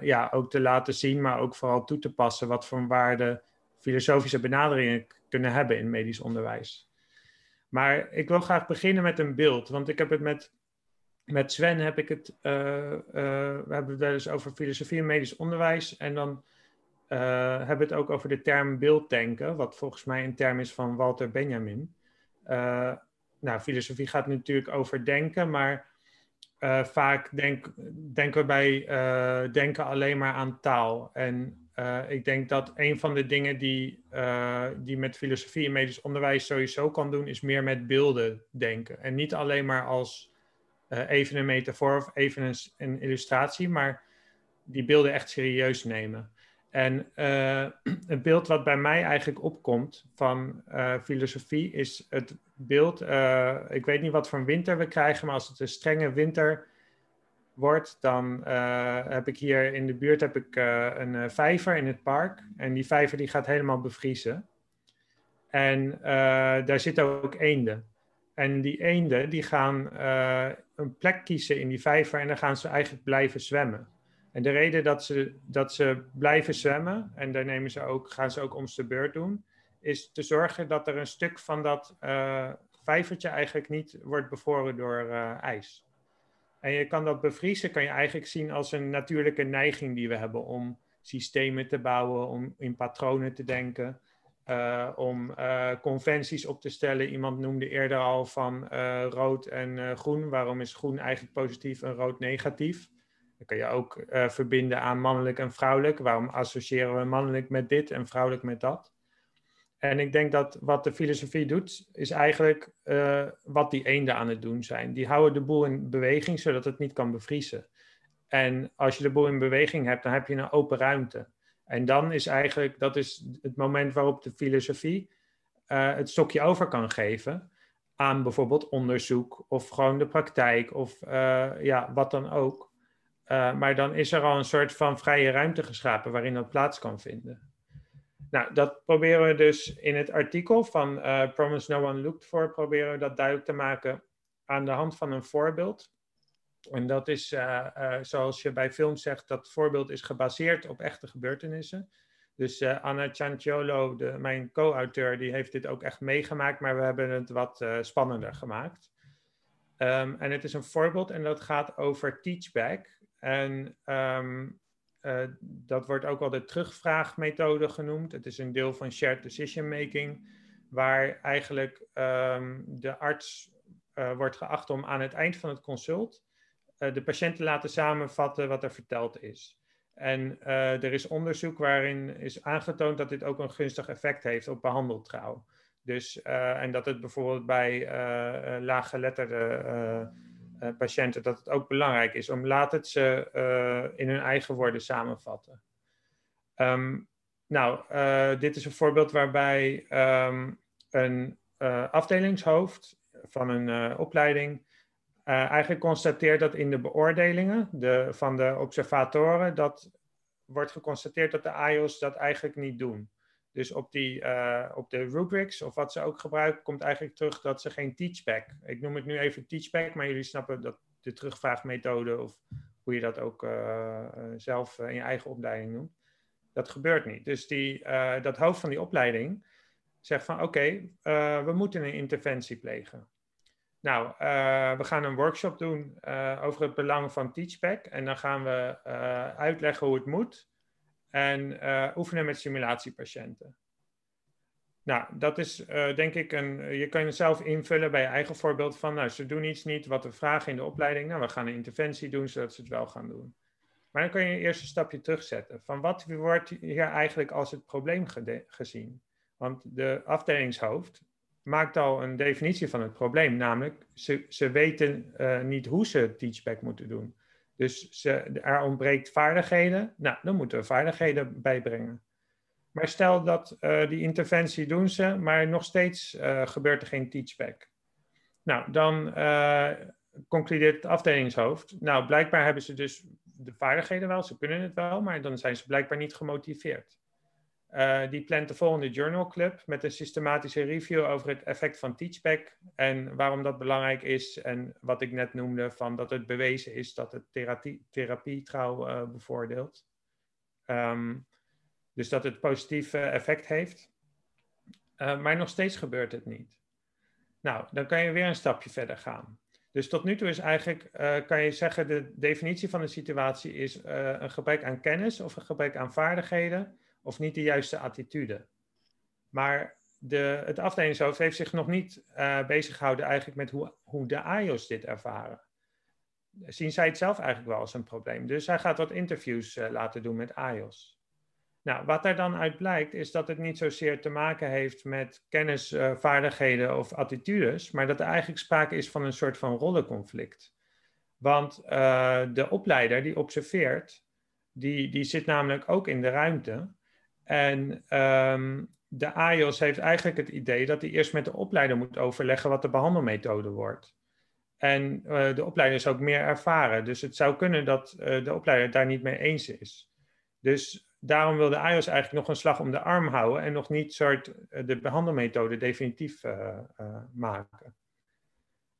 L: ja, ook te laten zien, maar ook vooral toe te passen wat voor waarde filosofische benaderingen kunnen hebben in medisch onderwijs. Maar ik wil graag beginnen met een beeld, want ik heb het met met Sven heb ik het, eh, eh, we hebben het wel eens over filosofie en medisch onderwijs. En dan eh, hebben we het ook over de term beelddenken, wat volgens mij een term is van Walter Benjamin. Nou, filosofie gaat natuurlijk over denken, maar vaak denk, denken we bij denken alleen maar aan taal. En eh, ik denk dat een van de dingen die, eh, die met filosofie en medisch onderwijs sowieso kan doen, is meer met beelden denken. En niet alleen maar als eh, even een metafoor of even een, een illustratie, maar die beelden echt serieus nemen. En het beeld wat bij mij eigenlijk opkomt van filosofie is het beeld. ik weet niet wat voor winter we krijgen, maar als het een strenge winter wordt, dan eh, heb ik hier in de buurt heb ik, eh, een eh, vijver in het park. En die vijver die gaat helemaal bevriezen. En daar zitten ook eenden. En die eenden die gaan een plek kiezen in die vijver en dan gaan ze eigenlijk blijven zwemmen. En de reden dat ze, dat ze blijven zwemmen, en daar nemen ze ook, gaan ze ook om de beurt doen, is te zorgen dat er een stuk van dat vijvertje eigenlijk niet wordt bevroren door ijs. En je kan dat bevriezen, kan je eigenlijk zien als een natuurlijke neiging die we hebben om systemen te bouwen, om in patronen te denken, eh, om eh, conventies op te stellen. Iemand noemde eerder al van eh, rood en groen. Waarom is groen eigenlijk positief en rood negatief? Dan kan je ook verbinden aan mannelijk en vrouwelijk. Waarom associëren we mannelijk met dit en vrouwelijk met dat? En ik denk dat wat de filosofie doet, is eigenlijk eh, wat die eenden aan het doen zijn. Die houden de boel in beweging, zodat het niet kan bevriezen. En als je de boel in beweging hebt, dan heb je een open ruimte. En dan is eigenlijk, dat is het moment waarop de filosofie eh, het stokje over kan geven aan bijvoorbeeld onderzoek of gewoon de praktijk of eh, ja, wat dan ook. Maar dan is er al een soort van vrije ruimte geschapen waarin dat plaats kan vinden. Nou, dat proberen we dus in het artikel van eh, Promise No One Looked For, proberen we dat duidelijk te maken aan de hand van een voorbeeld. En dat is, eh, eh, zoals je bij films zegt, dat voorbeeld is gebaseerd op echte gebeurtenissen. Dus Anna Cianciolo, de, mijn co-auteur, die heeft dit ook echt meegemaakt, maar we hebben het wat spannender gemaakt. Ehm, en het is een voorbeeld en dat gaat over teachback. En ehm, eh, dat wordt ook wel de terugvraagmethode genoemd. Het is een deel van shared decision making, waar eigenlijk ehm, de arts eh, wordt geacht om aan het eind van het consult eh, de patiënt te laten samenvatten wat er verteld is. En er is onderzoek waarin is aangetoond dat dit ook een gunstig effect heeft op behandeltrouw. Dus, en dat het bijvoorbeeld bij laaggeletterde eh, patiënten, dat het ook belangrijk is om laat het ze eh, in hun eigen woorden samenvatten. Ehm, nou, eh, dit is een voorbeeld waarbij ehm, een afdelingshoofd van een opleiding eigenlijk constateert dat in de beoordelingen de, van de observatoren, dat wordt geconstateerd dat de IOS dat eigenlijk niet doen. Dus op, die, uh, op de rubrics, of wat ze ook gebruiken, komt eigenlijk terug dat ze geen teachback. Ik noem het nu even teachback, maar jullie snappen dat de terugvraagmethode, of hoe je dat ook uh, zelf in je eigen opleiding noemt, dat gebeurt niet. Dus die, dat hoofd van die opleiding zegt van oké, we moeten een interventie plegen. Nou, we gaan een workshop doen over het belang van teachback en dan gaan we uitleggen hoe het moet en uh, oefenen met simulatiepatiënten. Nou, dat is uh, denk ik een. Je kan het zelf invullen bij je eigen voorbeeld van. Nou, ze doen iets niet wat we vragen in de opleiding. Nou, we gaan een interventie doen zodat ze het wel gaan doen. Maar dan kan je een stapje terugzetten. Van wat wordt hier eigenlijk als het probleem gezien? Want de afdelingshoofd maakt al een definitie van het probleem. Namelijk, ze, ze weten uh, niet hoe ze teachback moeten doen. Dus ze, er ontbreekt vaardigheden. Nou, dan moeten we vaardigheden bijbrengen. Maar stel dat uh, die interventie doen ze, maar nog steeds uh, gebeurt er geen teachback. Nou, dan uh, concludeert het afdelingshoofd. Nou, blijkbaar hebben ze dus de vaardigheden wel, ze kunnen het wel, maar dan zijn ze blijkbaar niet gemotiveerd. Uh, die plant de volgende Journal Club met een systematische review over het effect van teachback en waarom dat belangrijk is en wat ik net noemde van dat het bewezen is dat het therapie, trouw uh, bevoordeelt. Um, dus dat het positief effect heeft. Uh, maar nog steeds gebeurt het niet. Nou, dan kan je weer een stapje verder gaan. Dus tot nu toe is eigenlijk, kan je zeggen, de definitie van de situatie is een gebrek aan kennis of een gebrek aan vaardigheden of niet de juiste attitude. Maar de, het afdelingshoofd heeft zich nog niet uh, bezig gehouden eigenlijk met hoe, hoe de AIOS dit ervaren. Zien zij het zelf eigenlijk wel als een probleem. Dus hij gaat wat interviews uh, laten doen met AIOS. Nou, wat er dan uit blijkt, is dat het niet zozeer te maken heeft met kennis, vaardigheden of attitudes, maar dat er eigenlijk sprake is van een soort van rollenconflict. Want de opleider die observeert, die, die zit namelijk ook in de ruimte. En um, de AIOS heeft eigenlijk het idee dat hij eerst met de opleider moet overleggen wat de behandelmethode wordt. En uh, de opleider is ook meer ervaren. Dus het zou kunnen dat uh, de opleider daar niet mee eens is. Dus daarom wil de AIOS eigenlijk nog een slag om de arm houden en nog niet soort uh, de behandelmethode definitief maken.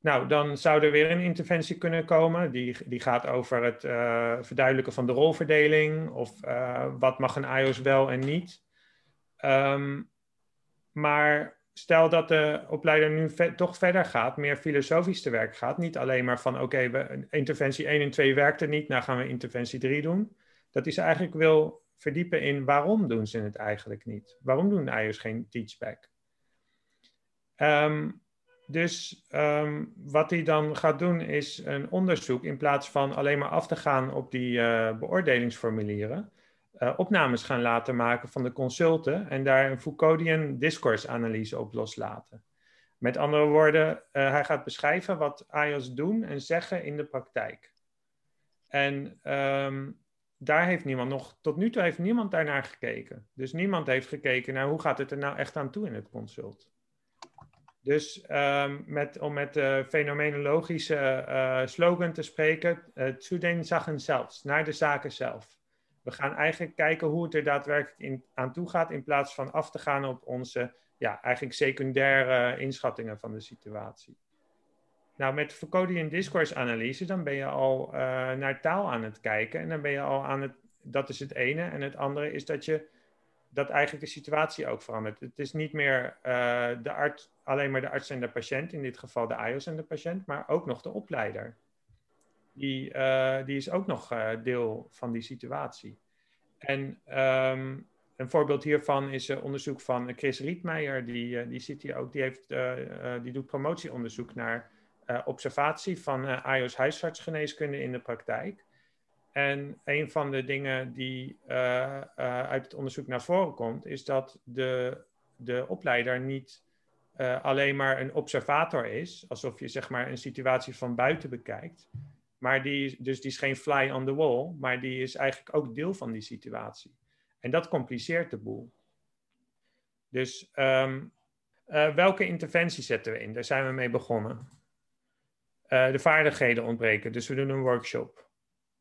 L: Nou, dan zou er weer een interventie kunnen komen. Die, die gaat over het uh, verduidelijken van de rolverdeling. Of uh, wat mag een iOS wel en niet. Um, maar stel dat de opleider nu toch verder gaat, meer filosofisch te werk gaat. Niet alleen maar van oké, okay, interventie 1 en 2 werkte niet, nou gaan we interventie 3 doen. Dat is eigenlijk wil verdiepen in waarom doen ze het eigenlijk niet? Waarom doen iOS geen teachback? Um, dus um, wat hij dan gaat doen is een onderzoek in plaats van alleen maar af te gaan op die uh, beoordelingsformulieren. Uh, opnames gaan laten maken van de consulten en daar een Foucauldian discourse-analyse op loslaten. Met andere woorden, uh, hij gaat beschrijven wat AIOS doen en zeggen in de praktijk. En um, daar heeft niemand nog, tot nu toe heeft niemand daarnaar gekeken. Dus niemand heeft gekeken naar hoe gaat het er nou echt aan toe in het consult. Dus um, met, om met de fenomenologische uh, slogan te spreken, uh, den Sachen zelfs, naar de zaken zelf. We gaan eigenlijk kijken hoe het er daadwerkelijk in, aan toe gaat, in plaats van af te gaan op onze ja, eigenlijk secundaire inschattingen van de situatie. Nou, met Foucauldian discourse analyse, dan ben je al uh, naar taal aan het kijken en dan ben je al aan het, dat is het ene. En het andere is dat je dat eigenlijk de situatie ook verandert. Het is niet meer uh, de arts, alleen maar de arts en de patiënt, in dit geval de IOS en de patiënt, maar ook nog de opleider. Die, uh, die is ook nog uh, deel van die situatie. En um, een voorbeeld hiervan is onderzoek van Chris Rietmeijer, die, die zit hier ook, die, heeft, die doet promotieonderzoek naar observatie van IOS huisartsgeneeskunde in de praktijk. En een van de dingen die uh, uh, uit het onderzoek naar voren komt, is dat de, de opleider niet eh, alleen maar een observator is, alsof je zeg maar een situatie van buiten bekijkt. Maar die, dus die is geen fly on the wall, maar die is eigenlijk ook deel van die situatie. En dat compliceert de boel. Dus ehm, eh, welke interventie zetten we in? Daar zijn we mee begonnen. Eh, de vaardigheden ontbreken, dus we doen een workshop.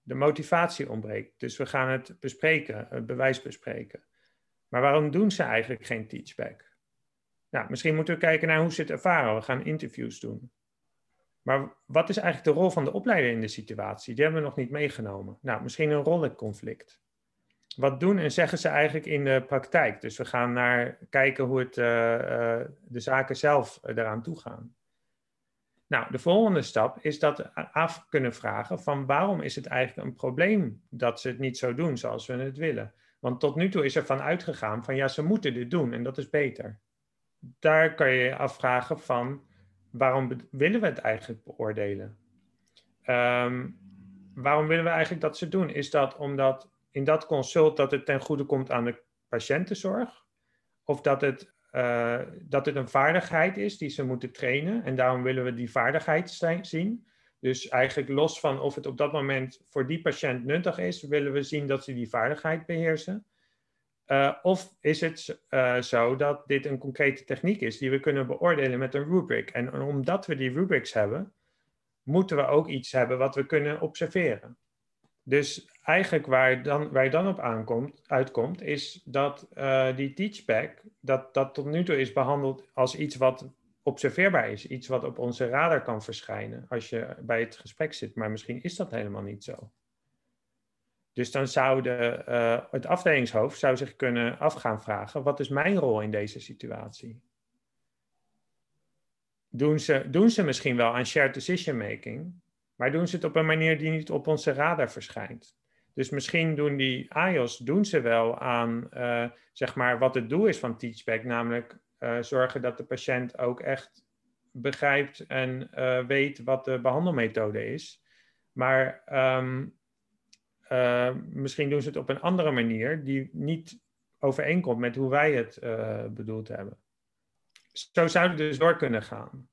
L: De motivatie ontbreekt, dus we gaan het bespreken, het bewijs bespreken. Maar waarom doen ze eigenlijk geen teachback? Nou, misschien moeten we kijken naar hoe ze het ervaren. We gaan interviews doen. Maar wat is eigenlijk de rol van de opleider in de situatie? Die hebben we nog niet meegenomen. Nou, misschien een rollenconflict. Wat doen en zeggen ze eigenlijk in de praktijk? Dus we gaan naar kijken hoe het, uh, uh, de zaken zelf eraan toe gaan. Nou, de volgende stap is dat af kunnen vragen van waarom is het eigenlijk een probleem dat ze het niet zo doen zoals we het willen? Want tot nu toe is er van uitgegaan van ja, ze moeten dit doen en dat is beter. Daar kan je afvragen van waarom willen we het eigenlijk beoordelen? Um, waarom willen we eigenlijk dat ze doen? Is dat omdat in dat consult dat het ten goede komt aan de patiëntenzorg? Of dat het, uh, dat het een vaardigheid is die ze moeten trainen en daarom willen we die vaardigheid zien? Dus eigenlijk los van of het op dat moment voor die patiënt nuttig is, willen we zien dat ze die vaardigheid beheersen. Uh, of is het uh, zo dat dit een concrete techniek is die we kunnen beoordelen met een rubric? En omdat we die rubrics hebben, moeten we ook iets hebben wat we kunnen observeren. Dus eigenlijk waar, dan, je dan op aankomt, uitkomt, is dat uh, die teachback, dat, dat tot nu toe is behandeld als iets wat observeerbaar is. Iets wat op onze radar kan verschijnen als je bij het gesprek zit. Maar misschien is dat helemaal niet zo. Dus dan zou de, uh, het afdelingshoofd zou zich kunnen af gaan vragen: wat is mijn rol in deze situatie? Doen ze, doen ze misschien wel aan shared decision making, maar doen ze het op een manier die niet op onze radar verschijnt? Dus misschien doen die AIOS doen ze wel aan uh, zeg maar wat het doel is van Teachback, namelijk uh, zorgen dat de patiënt ook echt begrijpt en weet wat de behandelmethode is. Maar uh, misschien doen ze het op een andere manier die niet overeenkomt met hoe wij het bedoeld hebben. Zo zou het dus door kunnen gaan.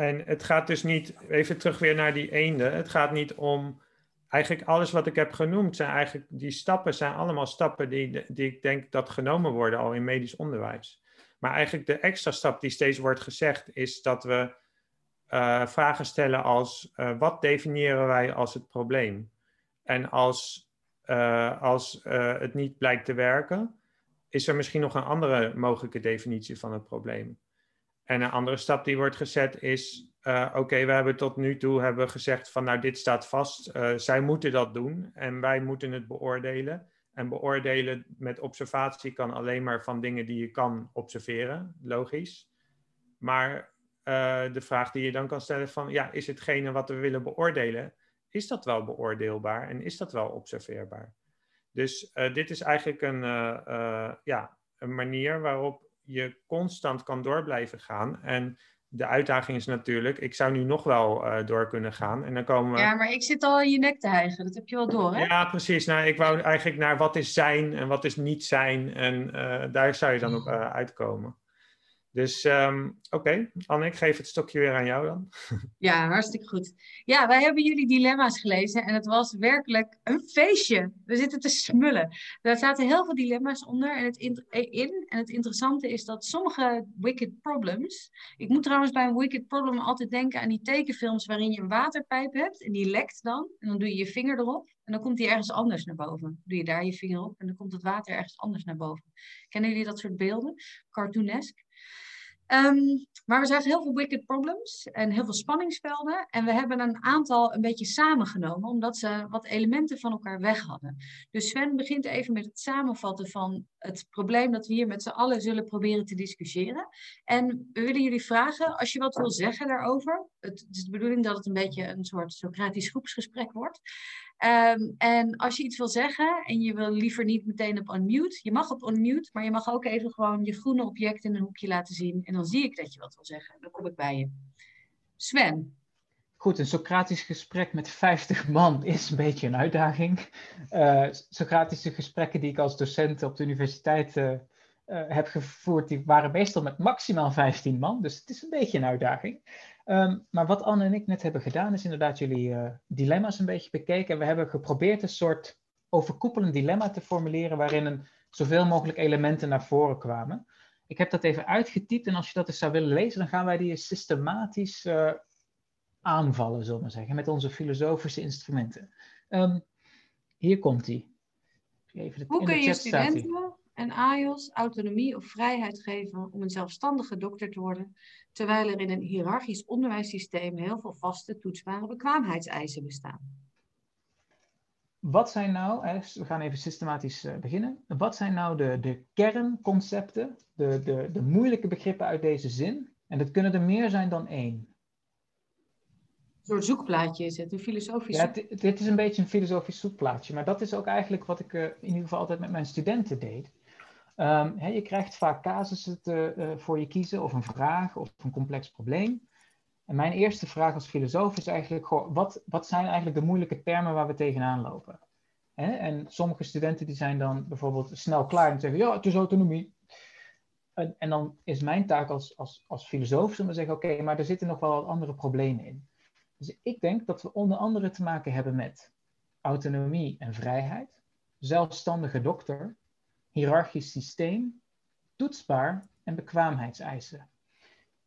L: En het gaat dus niet, even terug weer naar die eende, het gaat niet om, eigenlijk alles wat ik heb genoemd, zijn eigenlijk, die stappen zijn allemaal stappen die, die ik denk dat genomen worden al in medisch onderwijs. Maar eigenlijk de extra stap die steeds wordt gezegd, is dat we uh, vragen stellen als, wat definiëren wij als het probleem? En als, uh, als het niet blijkt te werken, is er misschien nog een andere mogelijke definitie van het probleem. En een andere stap die wordt gezet is, uh, oké, we hebben tot nu toe hebben gezegd van nou dit staat vast, zij moeten dat doen en wij moeten het beoordelen. En beoordelen met observatie kan alleen maar van dingen die je kan observeren, logisch. Maar de vraag die je dan kan stellen van, ja, is hetgene wat we willen beoordelen, is dat wel beoordeelbaar en is dat wel observeerbaar? Dus dit is eigenlijk een, ja, een manier waarop je constant kan door blijven gaan. En de uitdaging is natuurlijk, ik zou nu nog wel door kunnen gaan. En dan komen we...
C: Ja, maar ik zit al in je nek te hijgen, dat heb je wel door, hè?
L: Ja, precies. Nou, ik wou eigenlijk naar wat is zijn en wat is niet zijn. En daar zou je dan op uitkomen. Dus um, oké. Anne, ik geef het stokje weer aan jou dan.
C: Ja, hartstikke goed. Ja, wij hebben jullie dilemma's gelezen en het was werkelijk een feestje. We zitten te smullen. Er zaten heel veel dilemma's onder en het in. En het interessante is dat sommige wicked problems... Ik moet trouwens bij een wicked problem altijd denken aan die tekenfilms waarin je een waterpijp hebt en die lekt dan. En dan doe je je vinger erop en dan komt die ergens anders naar boven. Doe je daar je vinger op en dan komt het water ergens anders naar boven. Kennen jullie dat soort beelden? Cartoonesk. Um, maar we zagen heel veel wicked problems en heel veel spanningsvelden. En we hebben een aantal een beetje samengenomen, omdat ze wat elementen van elkaar weg hadden. Dus Sven begint even met het samenvatten van het probleem dat we hier met z'n allen zullen proberen te discussiëren. En we willen jullie vragen, als je wat wil zeggen daarover. Het is de bedoeling dat het een beetje een soort Socratisch groepsgesprek wordt. Um, en als je iets wil zeggen en je wil liever niet meteen op unmute, je mag op unmute, maar je mag ook even gewoon je groene object in een hoekje laten zien. En dan zie ik dat je wat wil zeggen. Dan kom ik bij je. Sven.
H: Goed, een Socratisch gesprek met 50 man is een beetje een uitdaging. Uh, Socratische gesprekken die ik als docent op de universiteit uh, eh, heb gevoerd, die waren meestal met maximaal 15 man. Dus het is een beetje een uitdaging. Ehm, maar wat Anne en ik net hebben gedaan, is inderdaad jullie eh, dilemma's een beetje bekeken. En we hebben geprobeerd een soort overkoepelend dilemma te formuleren waarin een, zoveel mogelijk elementen naar voren kwamen. Ik heb dat even uitgetypt en als je dat eens zou willen lezen, dan gaan wij die systematisch uh, aanvallen, zullen we maar zeggen, met onze filosofische instrumenten. Ehm, hier komt die.
C: Even Hoe kun je studenten en AIOS autonomie of vrijheid geven om een zelfstandige dokter te worden, terwijl er in een hiërarchisch onderwijssysteem heel veel vaste toetsbare bekwaamheidseisen bestaan?
H: Wat zijn nou, we gaan even systematisch eh, beginnen. Wat zijn nou de, de kernconcepten, de, de, de moeilijke begrippen uit deze zin? En dat kunnen er meer zijn dan één.
C: Een soort zoekplaatje is het, een filosofisch
H: Ja, dit is een beetje een filosofisch zoekplaatje. Maar dat is ook eigenlijk wat ik uh, in ieder geval altijd met mijn studenten deed. Um, je krijgt vaak casussen te, uh, voor je kiezen, of een vraag, of een complex probleem. En mijn eerste vraag als filosoof is eigenlijk, wat, wat zijn eigenlijk de moeilijke termen waar we tegenaan lopen? En sommige studenten die zijn dan bijvoorbeeld snel klaar en zeggen, ja, het is autonomie. En, en dan is mijn taak als, als, als filosoof om te zeggen, oké, maar er zitten nog wel wat andere problemen in. Dus ik denk dat we onder andere te maken hebben met autonomie en vrijheid, zelfstandige dokter, hiërarchisch systeem, toetsbaar en bekwaamheidseisen.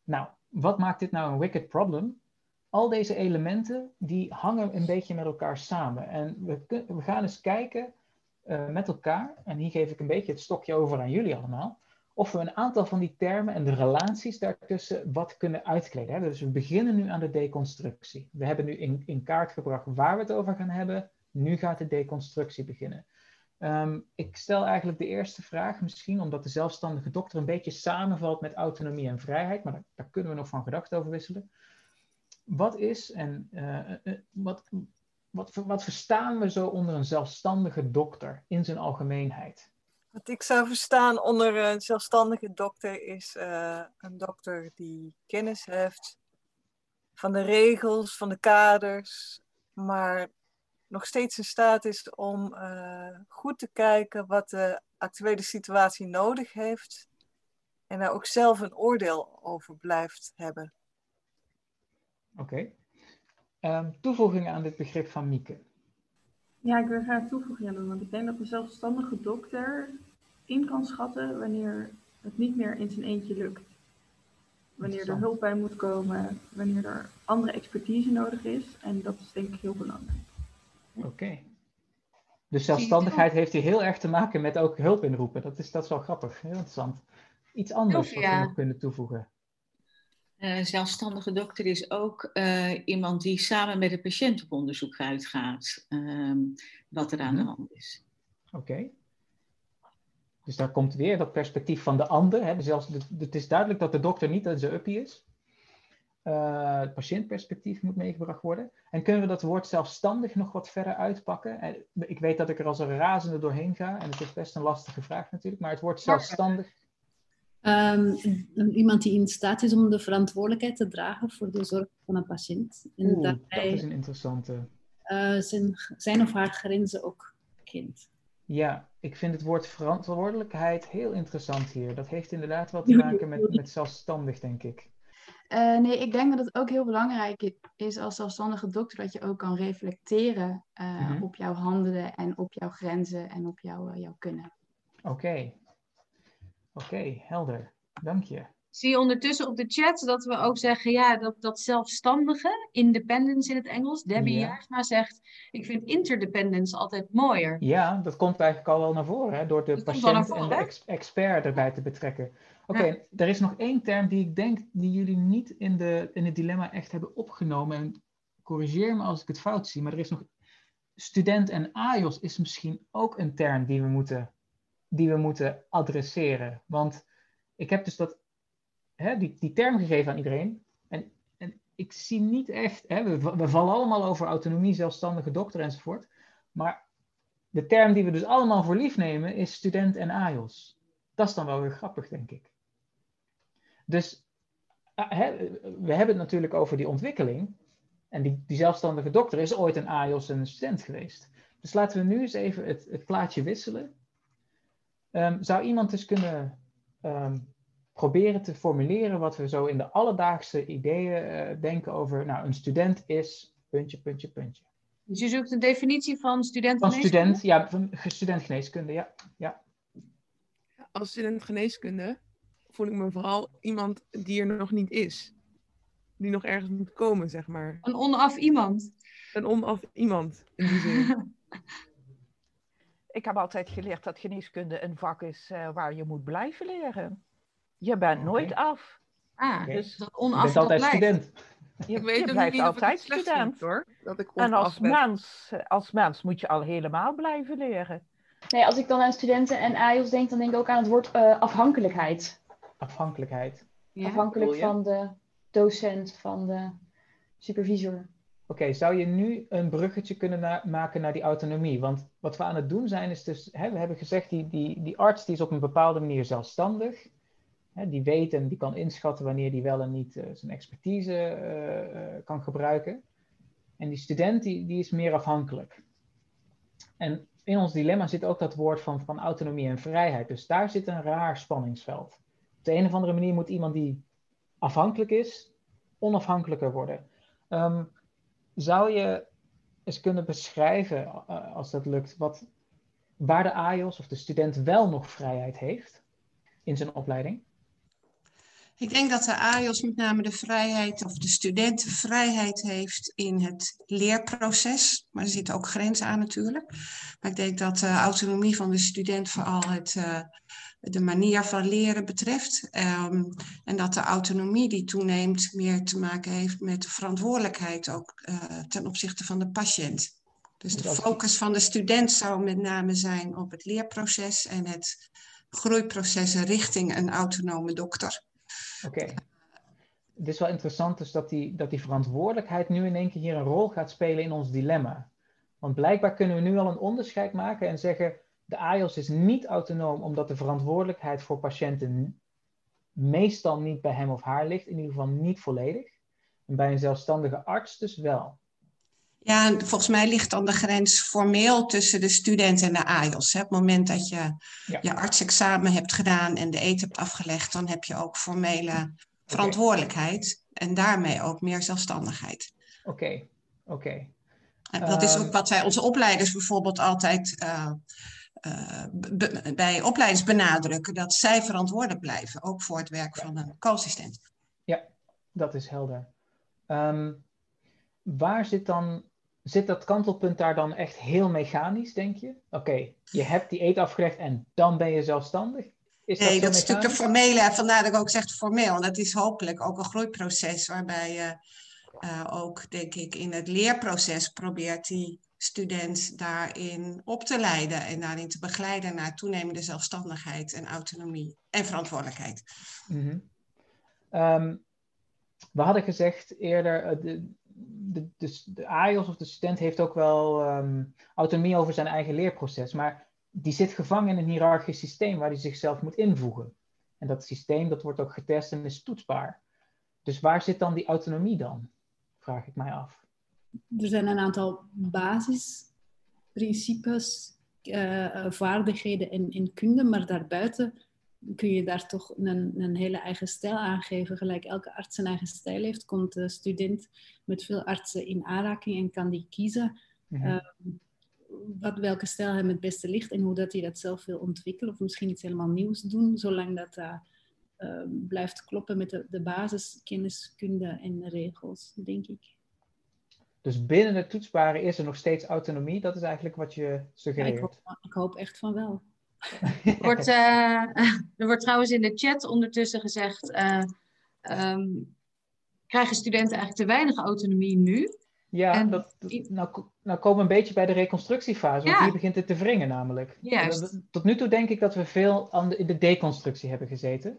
H: Nou, wat maakt dit nou een wicked problem? Al deze elementen die hangen een beetje met elkaar samen. En we, we gaan eens kijken uh, met elkaar, en hier geef ik een beetje het stokje over aan jullie allemaal, of we een aantal van die termen en de relaties daartussen wat kunnen uitkleden. Hè? Dus we beginnen nu aan de deconstructie. We hebben nu in kaart gebracht waar we het over gaan hebben. Nu gaat de deconstructie beginnen. Um, ik stel eigenlijk de eerste vraag, misschien omdat de zelfstandige dokter een beetje samenvalt met autonomie en vrijheid, maar daar, kunnen we nog van gedachten over wisselen. Wat is en uh, uh, wat, wat, wat verstaan we zo onder een zelfstandige dokter in zijn algemeenheid?
F: Wat ik zou verstaan onder een zelfstandige dokter is uh, een dokter die kennis heeft van de regels, van de kaders, maar nog steeds in staat is om uh, goed te kijken wat de actuele situatie nodig heeft en daar ook zelf een oordeel over blijft hebben.
H: Oké. Okay. Um, toevoegingen aan dit begrip van Mieke?
M: Ja, ik wil graag toevoegingen doen, want ik denk dat de zelfstandige dokter in kan schatten wanneer het niet meer in zijn eentje lukt. Wanneer er hulp bij moet komen, wanneer er andere expertise nodig is. En dat is denk ik heel belangrijk.
H: Oké. Dus zelfstandigheid heeft hier heel erg te maken met ook hulp inroepen. Dat is, dat is wel grappig, heel interessant. Iets anders wat we nog kunnen toevoegen.
K: Uh, zelfstandige dokter is ook uh, iemand die samen met de patiënt op onderzoek uitgaat uh, wat er aan de hand is.
H: Oké. Okay. Dus daar komt weer dat perspectief van de ander. Hè? Dus zelfs, het is duidelijk dat de dokter niet een zijn uppie is. Uh, het patiëntperspectief moet meegebracht worden. En kunnen we dat woord zelfstandig nog wat verder uitpakken? En ik weet dat ik er als een razende doorheen ga en het is best een lastige vraag natuurlijk, maar het woord zelfstandig.
N: Um, iemand die in staat is om de verantwoordelijkheid te dragen voor de zorg van een patiënt.
H: En Oeh, daarbij, dat is een interessante.
N: Uh, zijn, zijn of haar grenzen ook kent.
H: Ja, ik vind het woord verantwoordelijkheid heel interessant hier. Dat heeft inderdaad wat te maken met, met zelfstandig, denk ik.
O: Uh, nee, ik denk dat het ook heel belangrijk is als zelfstandige dokter dat je ook kan reflecteren uh, mm -hmm. op jouw handelen en op jouw grenzen en op jouw, uh, jouw kunnen.
H: Oké, okay. oké, okay, helder. Dank je.
C: Zie je ondertussen op de chat dat we ook zeggen, ja, dat, dat zelfstandige, independence in het Engels. Debbie ja. Jaarsma zegt, ik vind interdependence altijd mooier.
H: Ja, dat komt eigenlijk al wel naar voren, hè, door de dat patiënt voren, en de ex expert erbij te betrekken. Oké, okay, ja. er is nog één term die ik denk die jullie niet in, de, in het dilemma echt hebben opgenomen. En corrigeer me als ik het fout zie, maar er is nog student en AIOS is misschien ook een term die we moeten, die we moeten adresseren. Want ik heb dus dat, die, term gegeven aan iedereen. En, en ik zie niet echt, hè, we, vallen allemaal over autonomie, zelfstandige dokter enzovoort. Maar de term die we dus allemaal voor lief nemen is student en AIOS. Dat is dan wel weer grappig, denk ik. Dus uh, hè, we hebben het natuurlijk over die ontwikkeling. En die, zelfstandige dokter is ooit een AIOS en een student geweest. Dus laten we nu eens even het, plaatje wisselen. Um, zou iemand eens kunnen ehm, proberen te formuleren wat we zo in de alledaagse ideeën eh, denken over, nou, een student is puntje, puntje, puntje.
C: Dus je zoekt een definitie van student
H: Van student, ja, van student geneeskunde, ja. ja.
P: Als student geneeskunde voel ik me vooral iemand die er nog niet is. Die nog ergens moet komen, zeg maar.
C: Een onaf iemand.
P: Een onaf iemand, in die zin.
Q: Ik heb altijd geleerd dat geneeskunde een vak is eh, waar je moet blijven leren. Je bent nooit af.
C: Ah,
Q: dus
C: dat
H: Je bent altijd student.
Q: Je,
P: Ik weet
Q: je blijft
P: niet of ik
Q: altijd student.
P: vind, hoor, dat ik
Q: en als
P: ben.
Q: mens, als mens moet je al helemaal blijven leren.
R: Nee, als ik dan aan studenten en AIOS denk, dan denk ik ook aan het woord eh, afhankelijkheid.
H: Afhankelijkheid.
R: Afhankelijk van de docent, van de supervisor.
H: Oké, zou je nu een bruggetje kunnen na- maken naar die autonomie? Want wat we aan het doen zijn, is dus, hè, we hebben gezegd, die, die, die arts die is op een bepaalde manier zelfstandig. Hè, die weet en die kan inschatten wanneer die wel en niet eh, zijn expertise eh, eh, kan gebruiken. En die student die, die is meer afhankelijk. En in ons dilemma zit ook dat woord van, van autonomie en vrijheid. Dus daar zit een raar spanningsveld. Op de een of andere manier moet iemand die afhankelijk is, onafhankelijker worden. Ehm, zou je eens kunnen beschrijven, als dat lukt, wat, waar de AIOS of de student wel nog vrijheid heeft in zijn opleiding?
S: Ik denk dat de AIOS met name de vrijheid, of de student de vrijheid heeft in het leerproces. Maar er zitten ook grenzen aan natuurlijk. Maar ik denk dat de autonomie van de student vooral het, eh, de manier van leren betreft. Ehm, en dat de autonomie die toeneemt meer te maken heeft met de verantwoordelijkheid ook eh, ten opzichte van de patiënt. Dus de focus van de student zou met name zijn op het leerproces en het groeiproces richting een autonome dokter.
H: Oké. Het is wel interessant dus dat die, dat die verantwoordelijkheid nu in één keer hier een rol gaat spelen in ons dilemma. Want blijkbaar kunnen we nu al een onderscheid maken en zeggen, de AIOS is niet autonoom omdat de verantwoordelijkheid voor patiënten meestal niet bij hem of haar ligt, in ieder geval niet volledig. En bij een zelfstandige arts dus wel.
S: Ja, en volgens mij ligt dan de grens formeel tussen de student en de AIOS. Hè. Op het moment dat je je artsexamen hebt gedaan en de eet hebt afgelegd, dan heb je ook formele verantwoordelijkheid en daarmee ook meer zelfstandigheid.
H: Oké, oké.
S: En dat is
H: Ehm,
S: ook wat wij onze opleiders bijvoorbeeld altijd eh, eh, be- bij opleiders benadrukken, dat zij verantwoordelijk blijven, ook voor het werk van een co-assistent.
H: Ja, dat is helder. Ehm, waar zit dan, zit dat kantelpunt daar dan echt heel mechanisch, denk je? Oké, je hebt die eet afgelegd en dan ben je zelfstandig? Is
S: nee, dat is natuurlijk de formele, en vandaar dat ik ook zeg formeel. Dat is hopelijk ook een groeiproces waarbij je eh, ook, denk ik, in het leerproces probeert die student daarin op te leiden en daarin te begeleiden naar toenemende zelfstandigheid en autonomie en verantwoordelijkheid.
H: Mhm. Ehm, we hadden gezegd eerder, eh, de, de, de, de AIOS of de student heeft ook wel ehm, autonomie over zijn eigen leerproces, maar die zit gevangen in een hiërarchisch systeem waar hij zichzelf moet invoegen. En dat systeem dat wordt ook getest en is toetsbaar. Dus waar zit dan die autonomie dan? Vraag ik mij af.
N: Er zijn een aantal basisprincipes, eh, vaardigheden en, en kunde, maar daarbuiten kun je daar toch een, een hele eigen stijl aangeven. Gelijk elke arts zijn eigen stijl heeft, komt de student met veel artsen in aanraking en kan die kiezen
H: Mhm.
N: eh, wat, welke stijl hem het beste ligt en hoe dat hij dat zelf wil ontwikkelen of misschien iets helemaal nieuws doen, zolang dat dat eh, blijft kloppen met de, de basiskenniskunde en regels, denk ik.
H: Dus binnen het toetsbare is er nog steeds autonomie. Dat is eigenlijk wat je
N: Ja, ik,
H: suggereert.
N: hoop, ik hoop echt van wel.
C: Er wordt, eh, er wordt trouwens in de chat ondertussen gezegd, eh, ehm, krijgen studenten eigenlijk te weinig autonomie nu?
H: Ja,
C: En-
H: dat, dat- nou, nou komen we een beetje bij de reconstructiefase, want hier begint het te wringen namelijk.
C: Juist.
H: Dat- Tot nu toe denk ik dat we veel aan de, in de deconstructie hebben gezeten.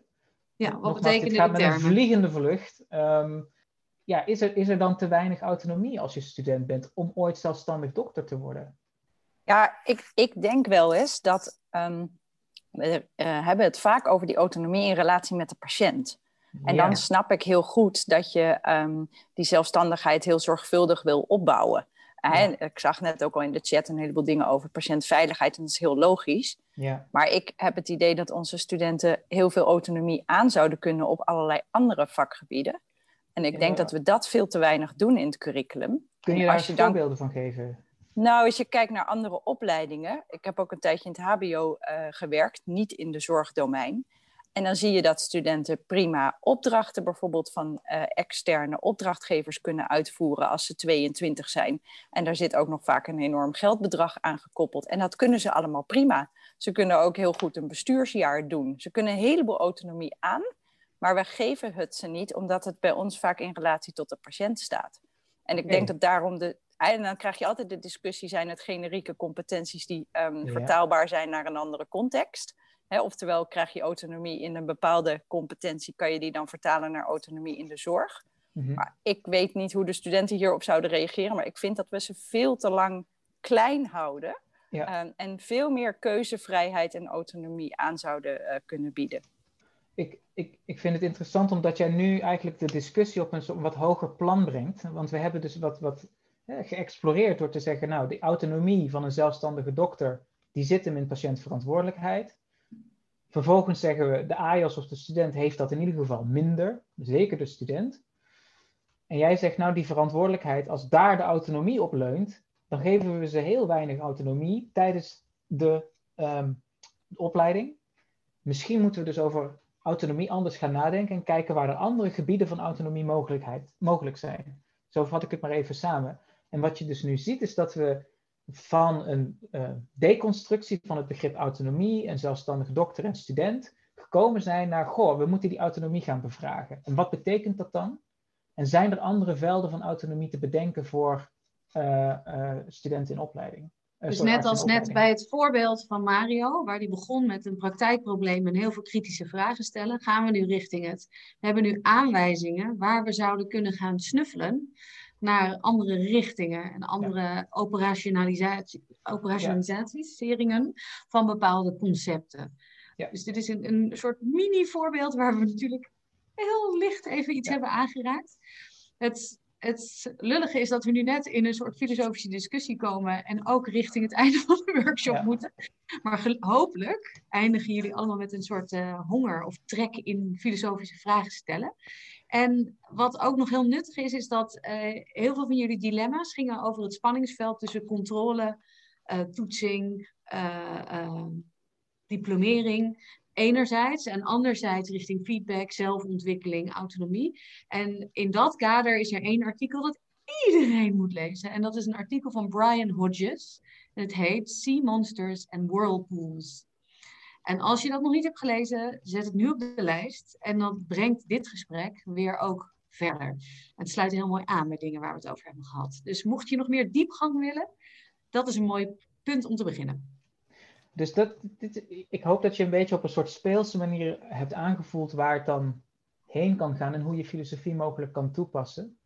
C: Ja, wat
H: Nogmaals,
C: betekenen
H: dit gaat met een vliegende vlucht. Ehm, ja, is er, is er dan te weinig autonomie als je student bent om ooit zelfstandig dokter te worden?
T: Ja, ik, ik denk wel eens dat ehm, we eh, hebben het vaak over die autonomie in relatie met de patiënt. En
U: Ja.
T: dan snap ik heel goed dat je ehm, die zelfstandigheid heel zorgvuldig wil opbouwen. ik zag net ook al in de chat een heleboel dingen over patiëntveiligheid en dat is heel logisch.
H: Ja.
T: Maar ik heb het idee dat onze studenten heel veel autonomie aan zouden kunnen op allerlei andere vakgebieden. En ik denk
H: Ja.
T: dat we dat veel te weinig doen in het curriculum.
H: Kun je daar
T: dan-
H: voorbeelden van geven?
T: Nou, als je kijkt naar andere opleidingen. Ik heb ook een tijdje in het HBO eh, gewerkt, niet in de zorgdomein. En dan zie je dat studenten prima opdrachten, bijvoorbeeld van eh, externe opdrachtgevers, kunnen uitvoeren als ze 22 zijn. En daar zit ook nog vaak een enorm geldbedrag aan gekoppeld. En dat kunnen ze allemaal prima. Ze kunnen ook heel goed een bestuursjaar doen. Ze kunnen een heleboel autonomie aan, maar we geven het ze niet, omdat het bij ons vaak in relatie tot de patiënt staat. En ik denk dat daarom de. En dan krijg je altijd de discussie: zijn het generieke competenties die ehm,
H: Ja.
T: vertaalbaar zijn naar een andere context? Oftewel, krijg je autonomie in een bepaalde competentie, kan je die dan vertalen naar autonomie in de zorg?
H: Mhm.
T: Maar ik weet niet hoe de studenten hierop zouden reageren, maar ik vind dat we ze veel te lang klein houden
H: Ja.
T: ehm, en veel meer keuzevrijheid en autonomie aan zouden eh, kunnen bieden.
H: Ik, ik, ik vind het interessant omdat jij nu eigenlijk de discussie op een wat hoger plan brengt. Want we hebben dus wat, wat geëxploreerd door te zeggen, nou, die autonomie van een zelfstandige dokter, die zit hem in patiëntverantwoordelijkheid. Vervolgens zeggen we, de AIOS of de student heeft dat in ieder geval minder, zeker de student. En jij zegt, nou, die verantwoordelijkheid, als daar de autonomie op leunt, dan geven we ze heel weinig autonomie tijdens de, ehm, de opleiding. Misschien moeten we dus over autonomie anders gaan nadenken en kijken waar er andere gebieden van autonomie mogelijk zijn. Zo vat ik het maar even samen. En wat je dus nu ziet is dat we van een eh, deconstructie van het begrip autonomie en zelfstandig dokter en student gekomen zijn naar, goh, we moeten die autonomie gaan bevragen. En wat betekent dat dan? En zijn er andere velden van autonomie te bedenken voor eh, eh, studenten in opleiding?
C: Dus
H: sorry,
C: net als net bij het voorbeeld van Mario, waar die begon met een praktijkprobleem en heel veel kritische vragen stellen, gaan we nu richting het. We hebben nu aanwijzingen waar we zouden kunnen gaan snuffelen naar andere richtingen en andere operationalisatie, operationalisatieseringen van bepaalde concepten. Dus dit is een, een soort mini-voorbeeld waar we natuurlijk heel licht even iets hebben aangeraakt. Het, het lullige is dat we nu net in een soort filosofische discussie komen en ook richting het einde van de workshop moeten. Maar hopelijk eindigen jullie allemaal met een soort eh, honger of trek in filosofische vragen stellen. En wat ook nog heel nuttig is, is dat eh, heel veel van jullie dilemma's gingen over het spanningsveld tussen controle, eh, toetsing, eh, diplomering enerzijds en anderzijds richting feedback, zelfontwikkeling, autonomie. En in dat kader is er één artikel dat iedereen moet lezen. En dat is een artikel van Brian Hodges. En het heet Sea Monsters and Whirlpools. En als je dat nog niet hebt gelezen, zet het nu op de lijst. En dat brengt dit gesprek weer ook verder. Het sluit heel mooi aan bij dingen waar we het over hebben gehad. Dus mocht je nog meer diepgang willen, dat is een mooi punt om te beginnen.
H: Dus dat, dit, ik hoop dat je een beetje op een soort speelse manier hebt aangevoeld waar het dan heen kan gaan en hoe je filosofie mogelijk kan toepassen.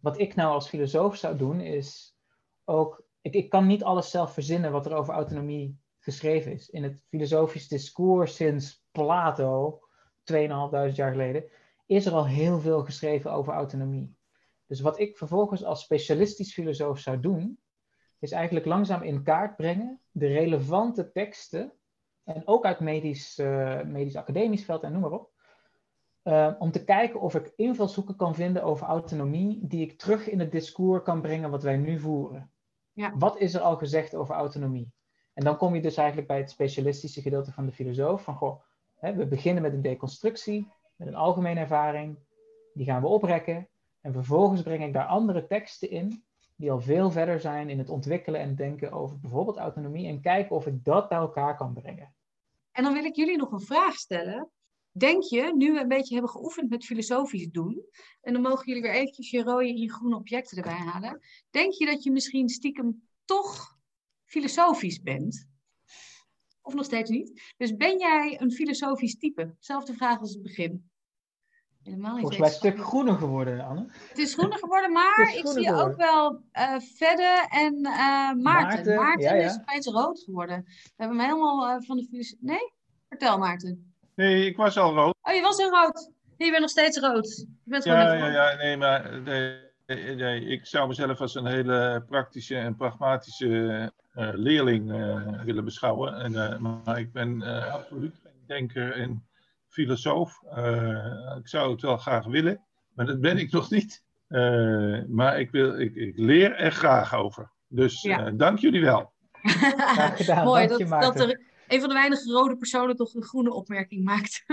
H: Wat ik nou als filosoof zou doen is ook, ik, ik kan niet alles zelf verzinnen wat er over autonomie geschreven is. In het filosofisch discours sinds Plato, 2500 jaar geleden, is er al heel veel geschreven over autonomie. Dus wat ik vervolgens als specialistisch filosoof zou doen, is eigenlijk langzaam in kaart brengen de relevante teksten, en ook uit medisch, eh, medisch academisch veld en noem maar op, eh, om te kijken of ik invalshoeken kan vinden over autonomie die ik terug in het discours kan brengen wat wij nu voeren.
C: Ja.
H: Wat is er al gezegd over autonomie? En dan kom je dus eigenlijk bij het specialistische gedeelte van de filosoof, van goh, hè, we beginnen met een deconstructie, met een algemene ervaring, die gaan we oprekken, en vervolgens breng ik daar andere teksten in die al veel verder zijn in het ontwikkelen en denken over bijvoorbeeld autonomie en kijken of ik dat bij elkaar kan brengen.
C: En dan wil ik jullie nog een vraag stellen. Denk je, nu we een beetje hebben geoefend met filosofisch doen, en dan mogen jullie weer eventjes je rode en je groene objecten erbij halen. Denk je dat je misschien stiekem toch filosofisch bent? Of nog steeds niet? Dus ben jij een filosofisch type? Zelfde vraag als het begin. Helemaal niet
H: Volgens mij een stuk groener geworden, Anne.
C: Het is groener geworden, maar ik zie ook wel eh Vedde en eh, Maarten.
H: Maarten,
C: Maarten,
H: ja, ja.
C: is opeens rood geworden. We hebben hem helemaal eh, van de filosofie... Nee? Vertel Maarten.
I: Nee, ik was al rood.
C: Oh, je was in rood. Nee, je bent nog steeds rood. Je bent gewoon
I: Ja, ja,
C: rood.
I: ja, nee, maar nee, nee, ik zou mezelf als een hele praktische en pragmatische uh, leerling uh, willen beschouwen. En, maar ik ben absoluut geen denker en filosoof. ik zou het wel graag willen, maar dat ben ik nog niet. maar ik, wil, ik, ik leer er graag over. Dus ja. dank jullie wel.
C: Gedaan, Mooi dat, dat er een van de weinige rode personen toch een groene opmerking maakt.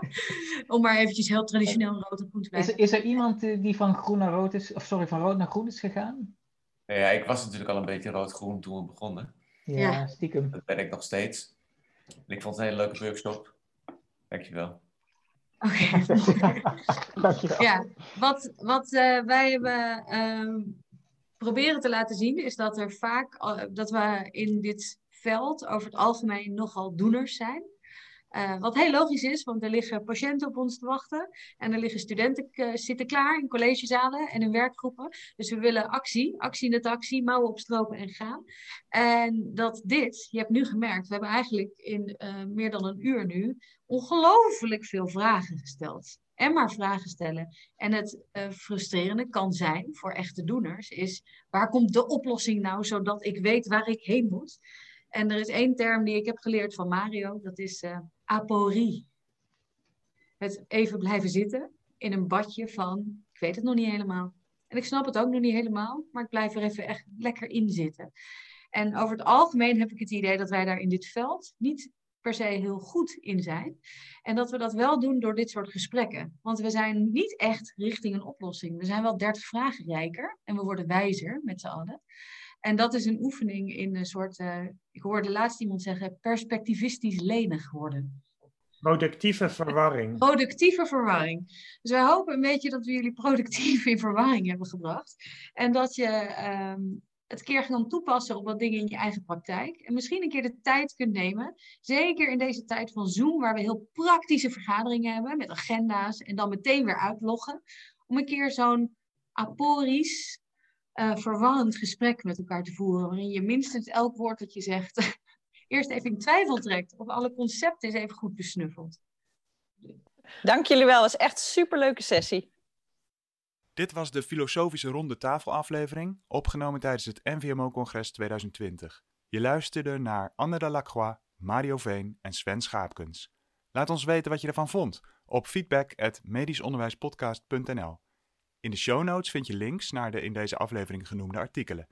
C: Om maar eventjes heel traditioneel rood en groen te
H: blijven. Is, is, er iemand die van groen naar rood is, of sorry, van rood naar groen is gegaan?
U: Ja, ik was natuurlijk al een beetje rood-groen toen we begonnen.
H: Ja, stiekem.
U: Dat ben ik nog steeds. En ik vond het een hele leuke workshop. Dankjewel.
C: Oké. Dankjewel. Ja, wat, wat uh, wij hebben uh, proberen te laten zien, is dat er vaak, uh, dat we in dit veld over het algemeen nogal doeners zijn. Uh, wat heel logisch is, want er liggen patiënten op ons te wachten. En er liggen studenten uh, zitten klaar in collegezalen en in werkgroepen. Dus we willen actie, actie in de taxi, mouwen opstropen en gaan. En dat dit, je hebt nu gemerkt, we hebben eigenlijk in uh, meer dan een uur nu ongelooflijk veel vragen gesteld. En maar vragen stellen. En het frustrerende kan zijn voor echte doeners, is waar komt de oplossing nou, zodat ik weet waar ik heen moet. En er is één term die ik heb geleerd van Mario, dat is uh, aporie. Het even blijven zitten in een badje van, ik weet het nog niet helemaal. En ik snap het ook nog niet helemaal, maar ik blijf er even echt lekker in zitten. En over het algemeen heb ik het idee dat wij daar in dit veld niet per se heel goed in zijn. En dat we dat wel doen door dit soort gesprekken. Want we zijn niet echt richting een oplossing. We zijn wel dertig vragen rijker en we worden wijzer met z'n allen. En dat is een oefening in een soort, uh, ik hoorde laatst iemand zeggen, perspectivistisch lenig worden.
L: Productieve verwarring.
C: Productieve verwarring. Dus wij hopen een beetje dat we jullie productief in verwarring hebben gebracht. En dat je um, het keer kan toepassen op wat dingen in je eigen praktijk. En misschien een keer de tijd kunt nemen, zeker in deze tijd van Zoom, waar we heel praktische vergaderingen hebben met agenda's en dan meteen weer uitloggen, om een keer zo'n aporisch uh, verwarrend gesprek met elkaar te voeren. Waarin je minstens elk woord dat je zegt eerst even in twijfel trekt. Of alle concepten is even goed besnuffeld.
T: Dank jullie wel. Het was echt een superleuke sessie.
V: Dit was de Filosofische Ronde Tafelaflevering, opgenomen tijdens het NVMO-congres 2020. Je luisterde naar Anne Delacroix, Mario Veen en Sven Schaapkens. Laat ons weten wat je ervan vond op feedback@medischonderwijspodcast.nl. In de show notes vind je links naar de in deze aflevering genoemde artikelen.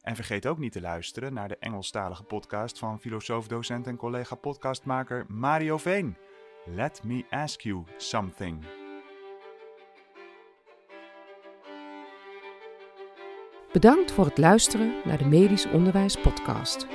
V: En vergeet ook niet te luisteren naar de Engelstalige podcast van filosoof, docent en collega podcastmaker Mario Veen. Let me ask you something.
W: Bedankt voor het luisteren naar de Medisch Onderwijs Podcast.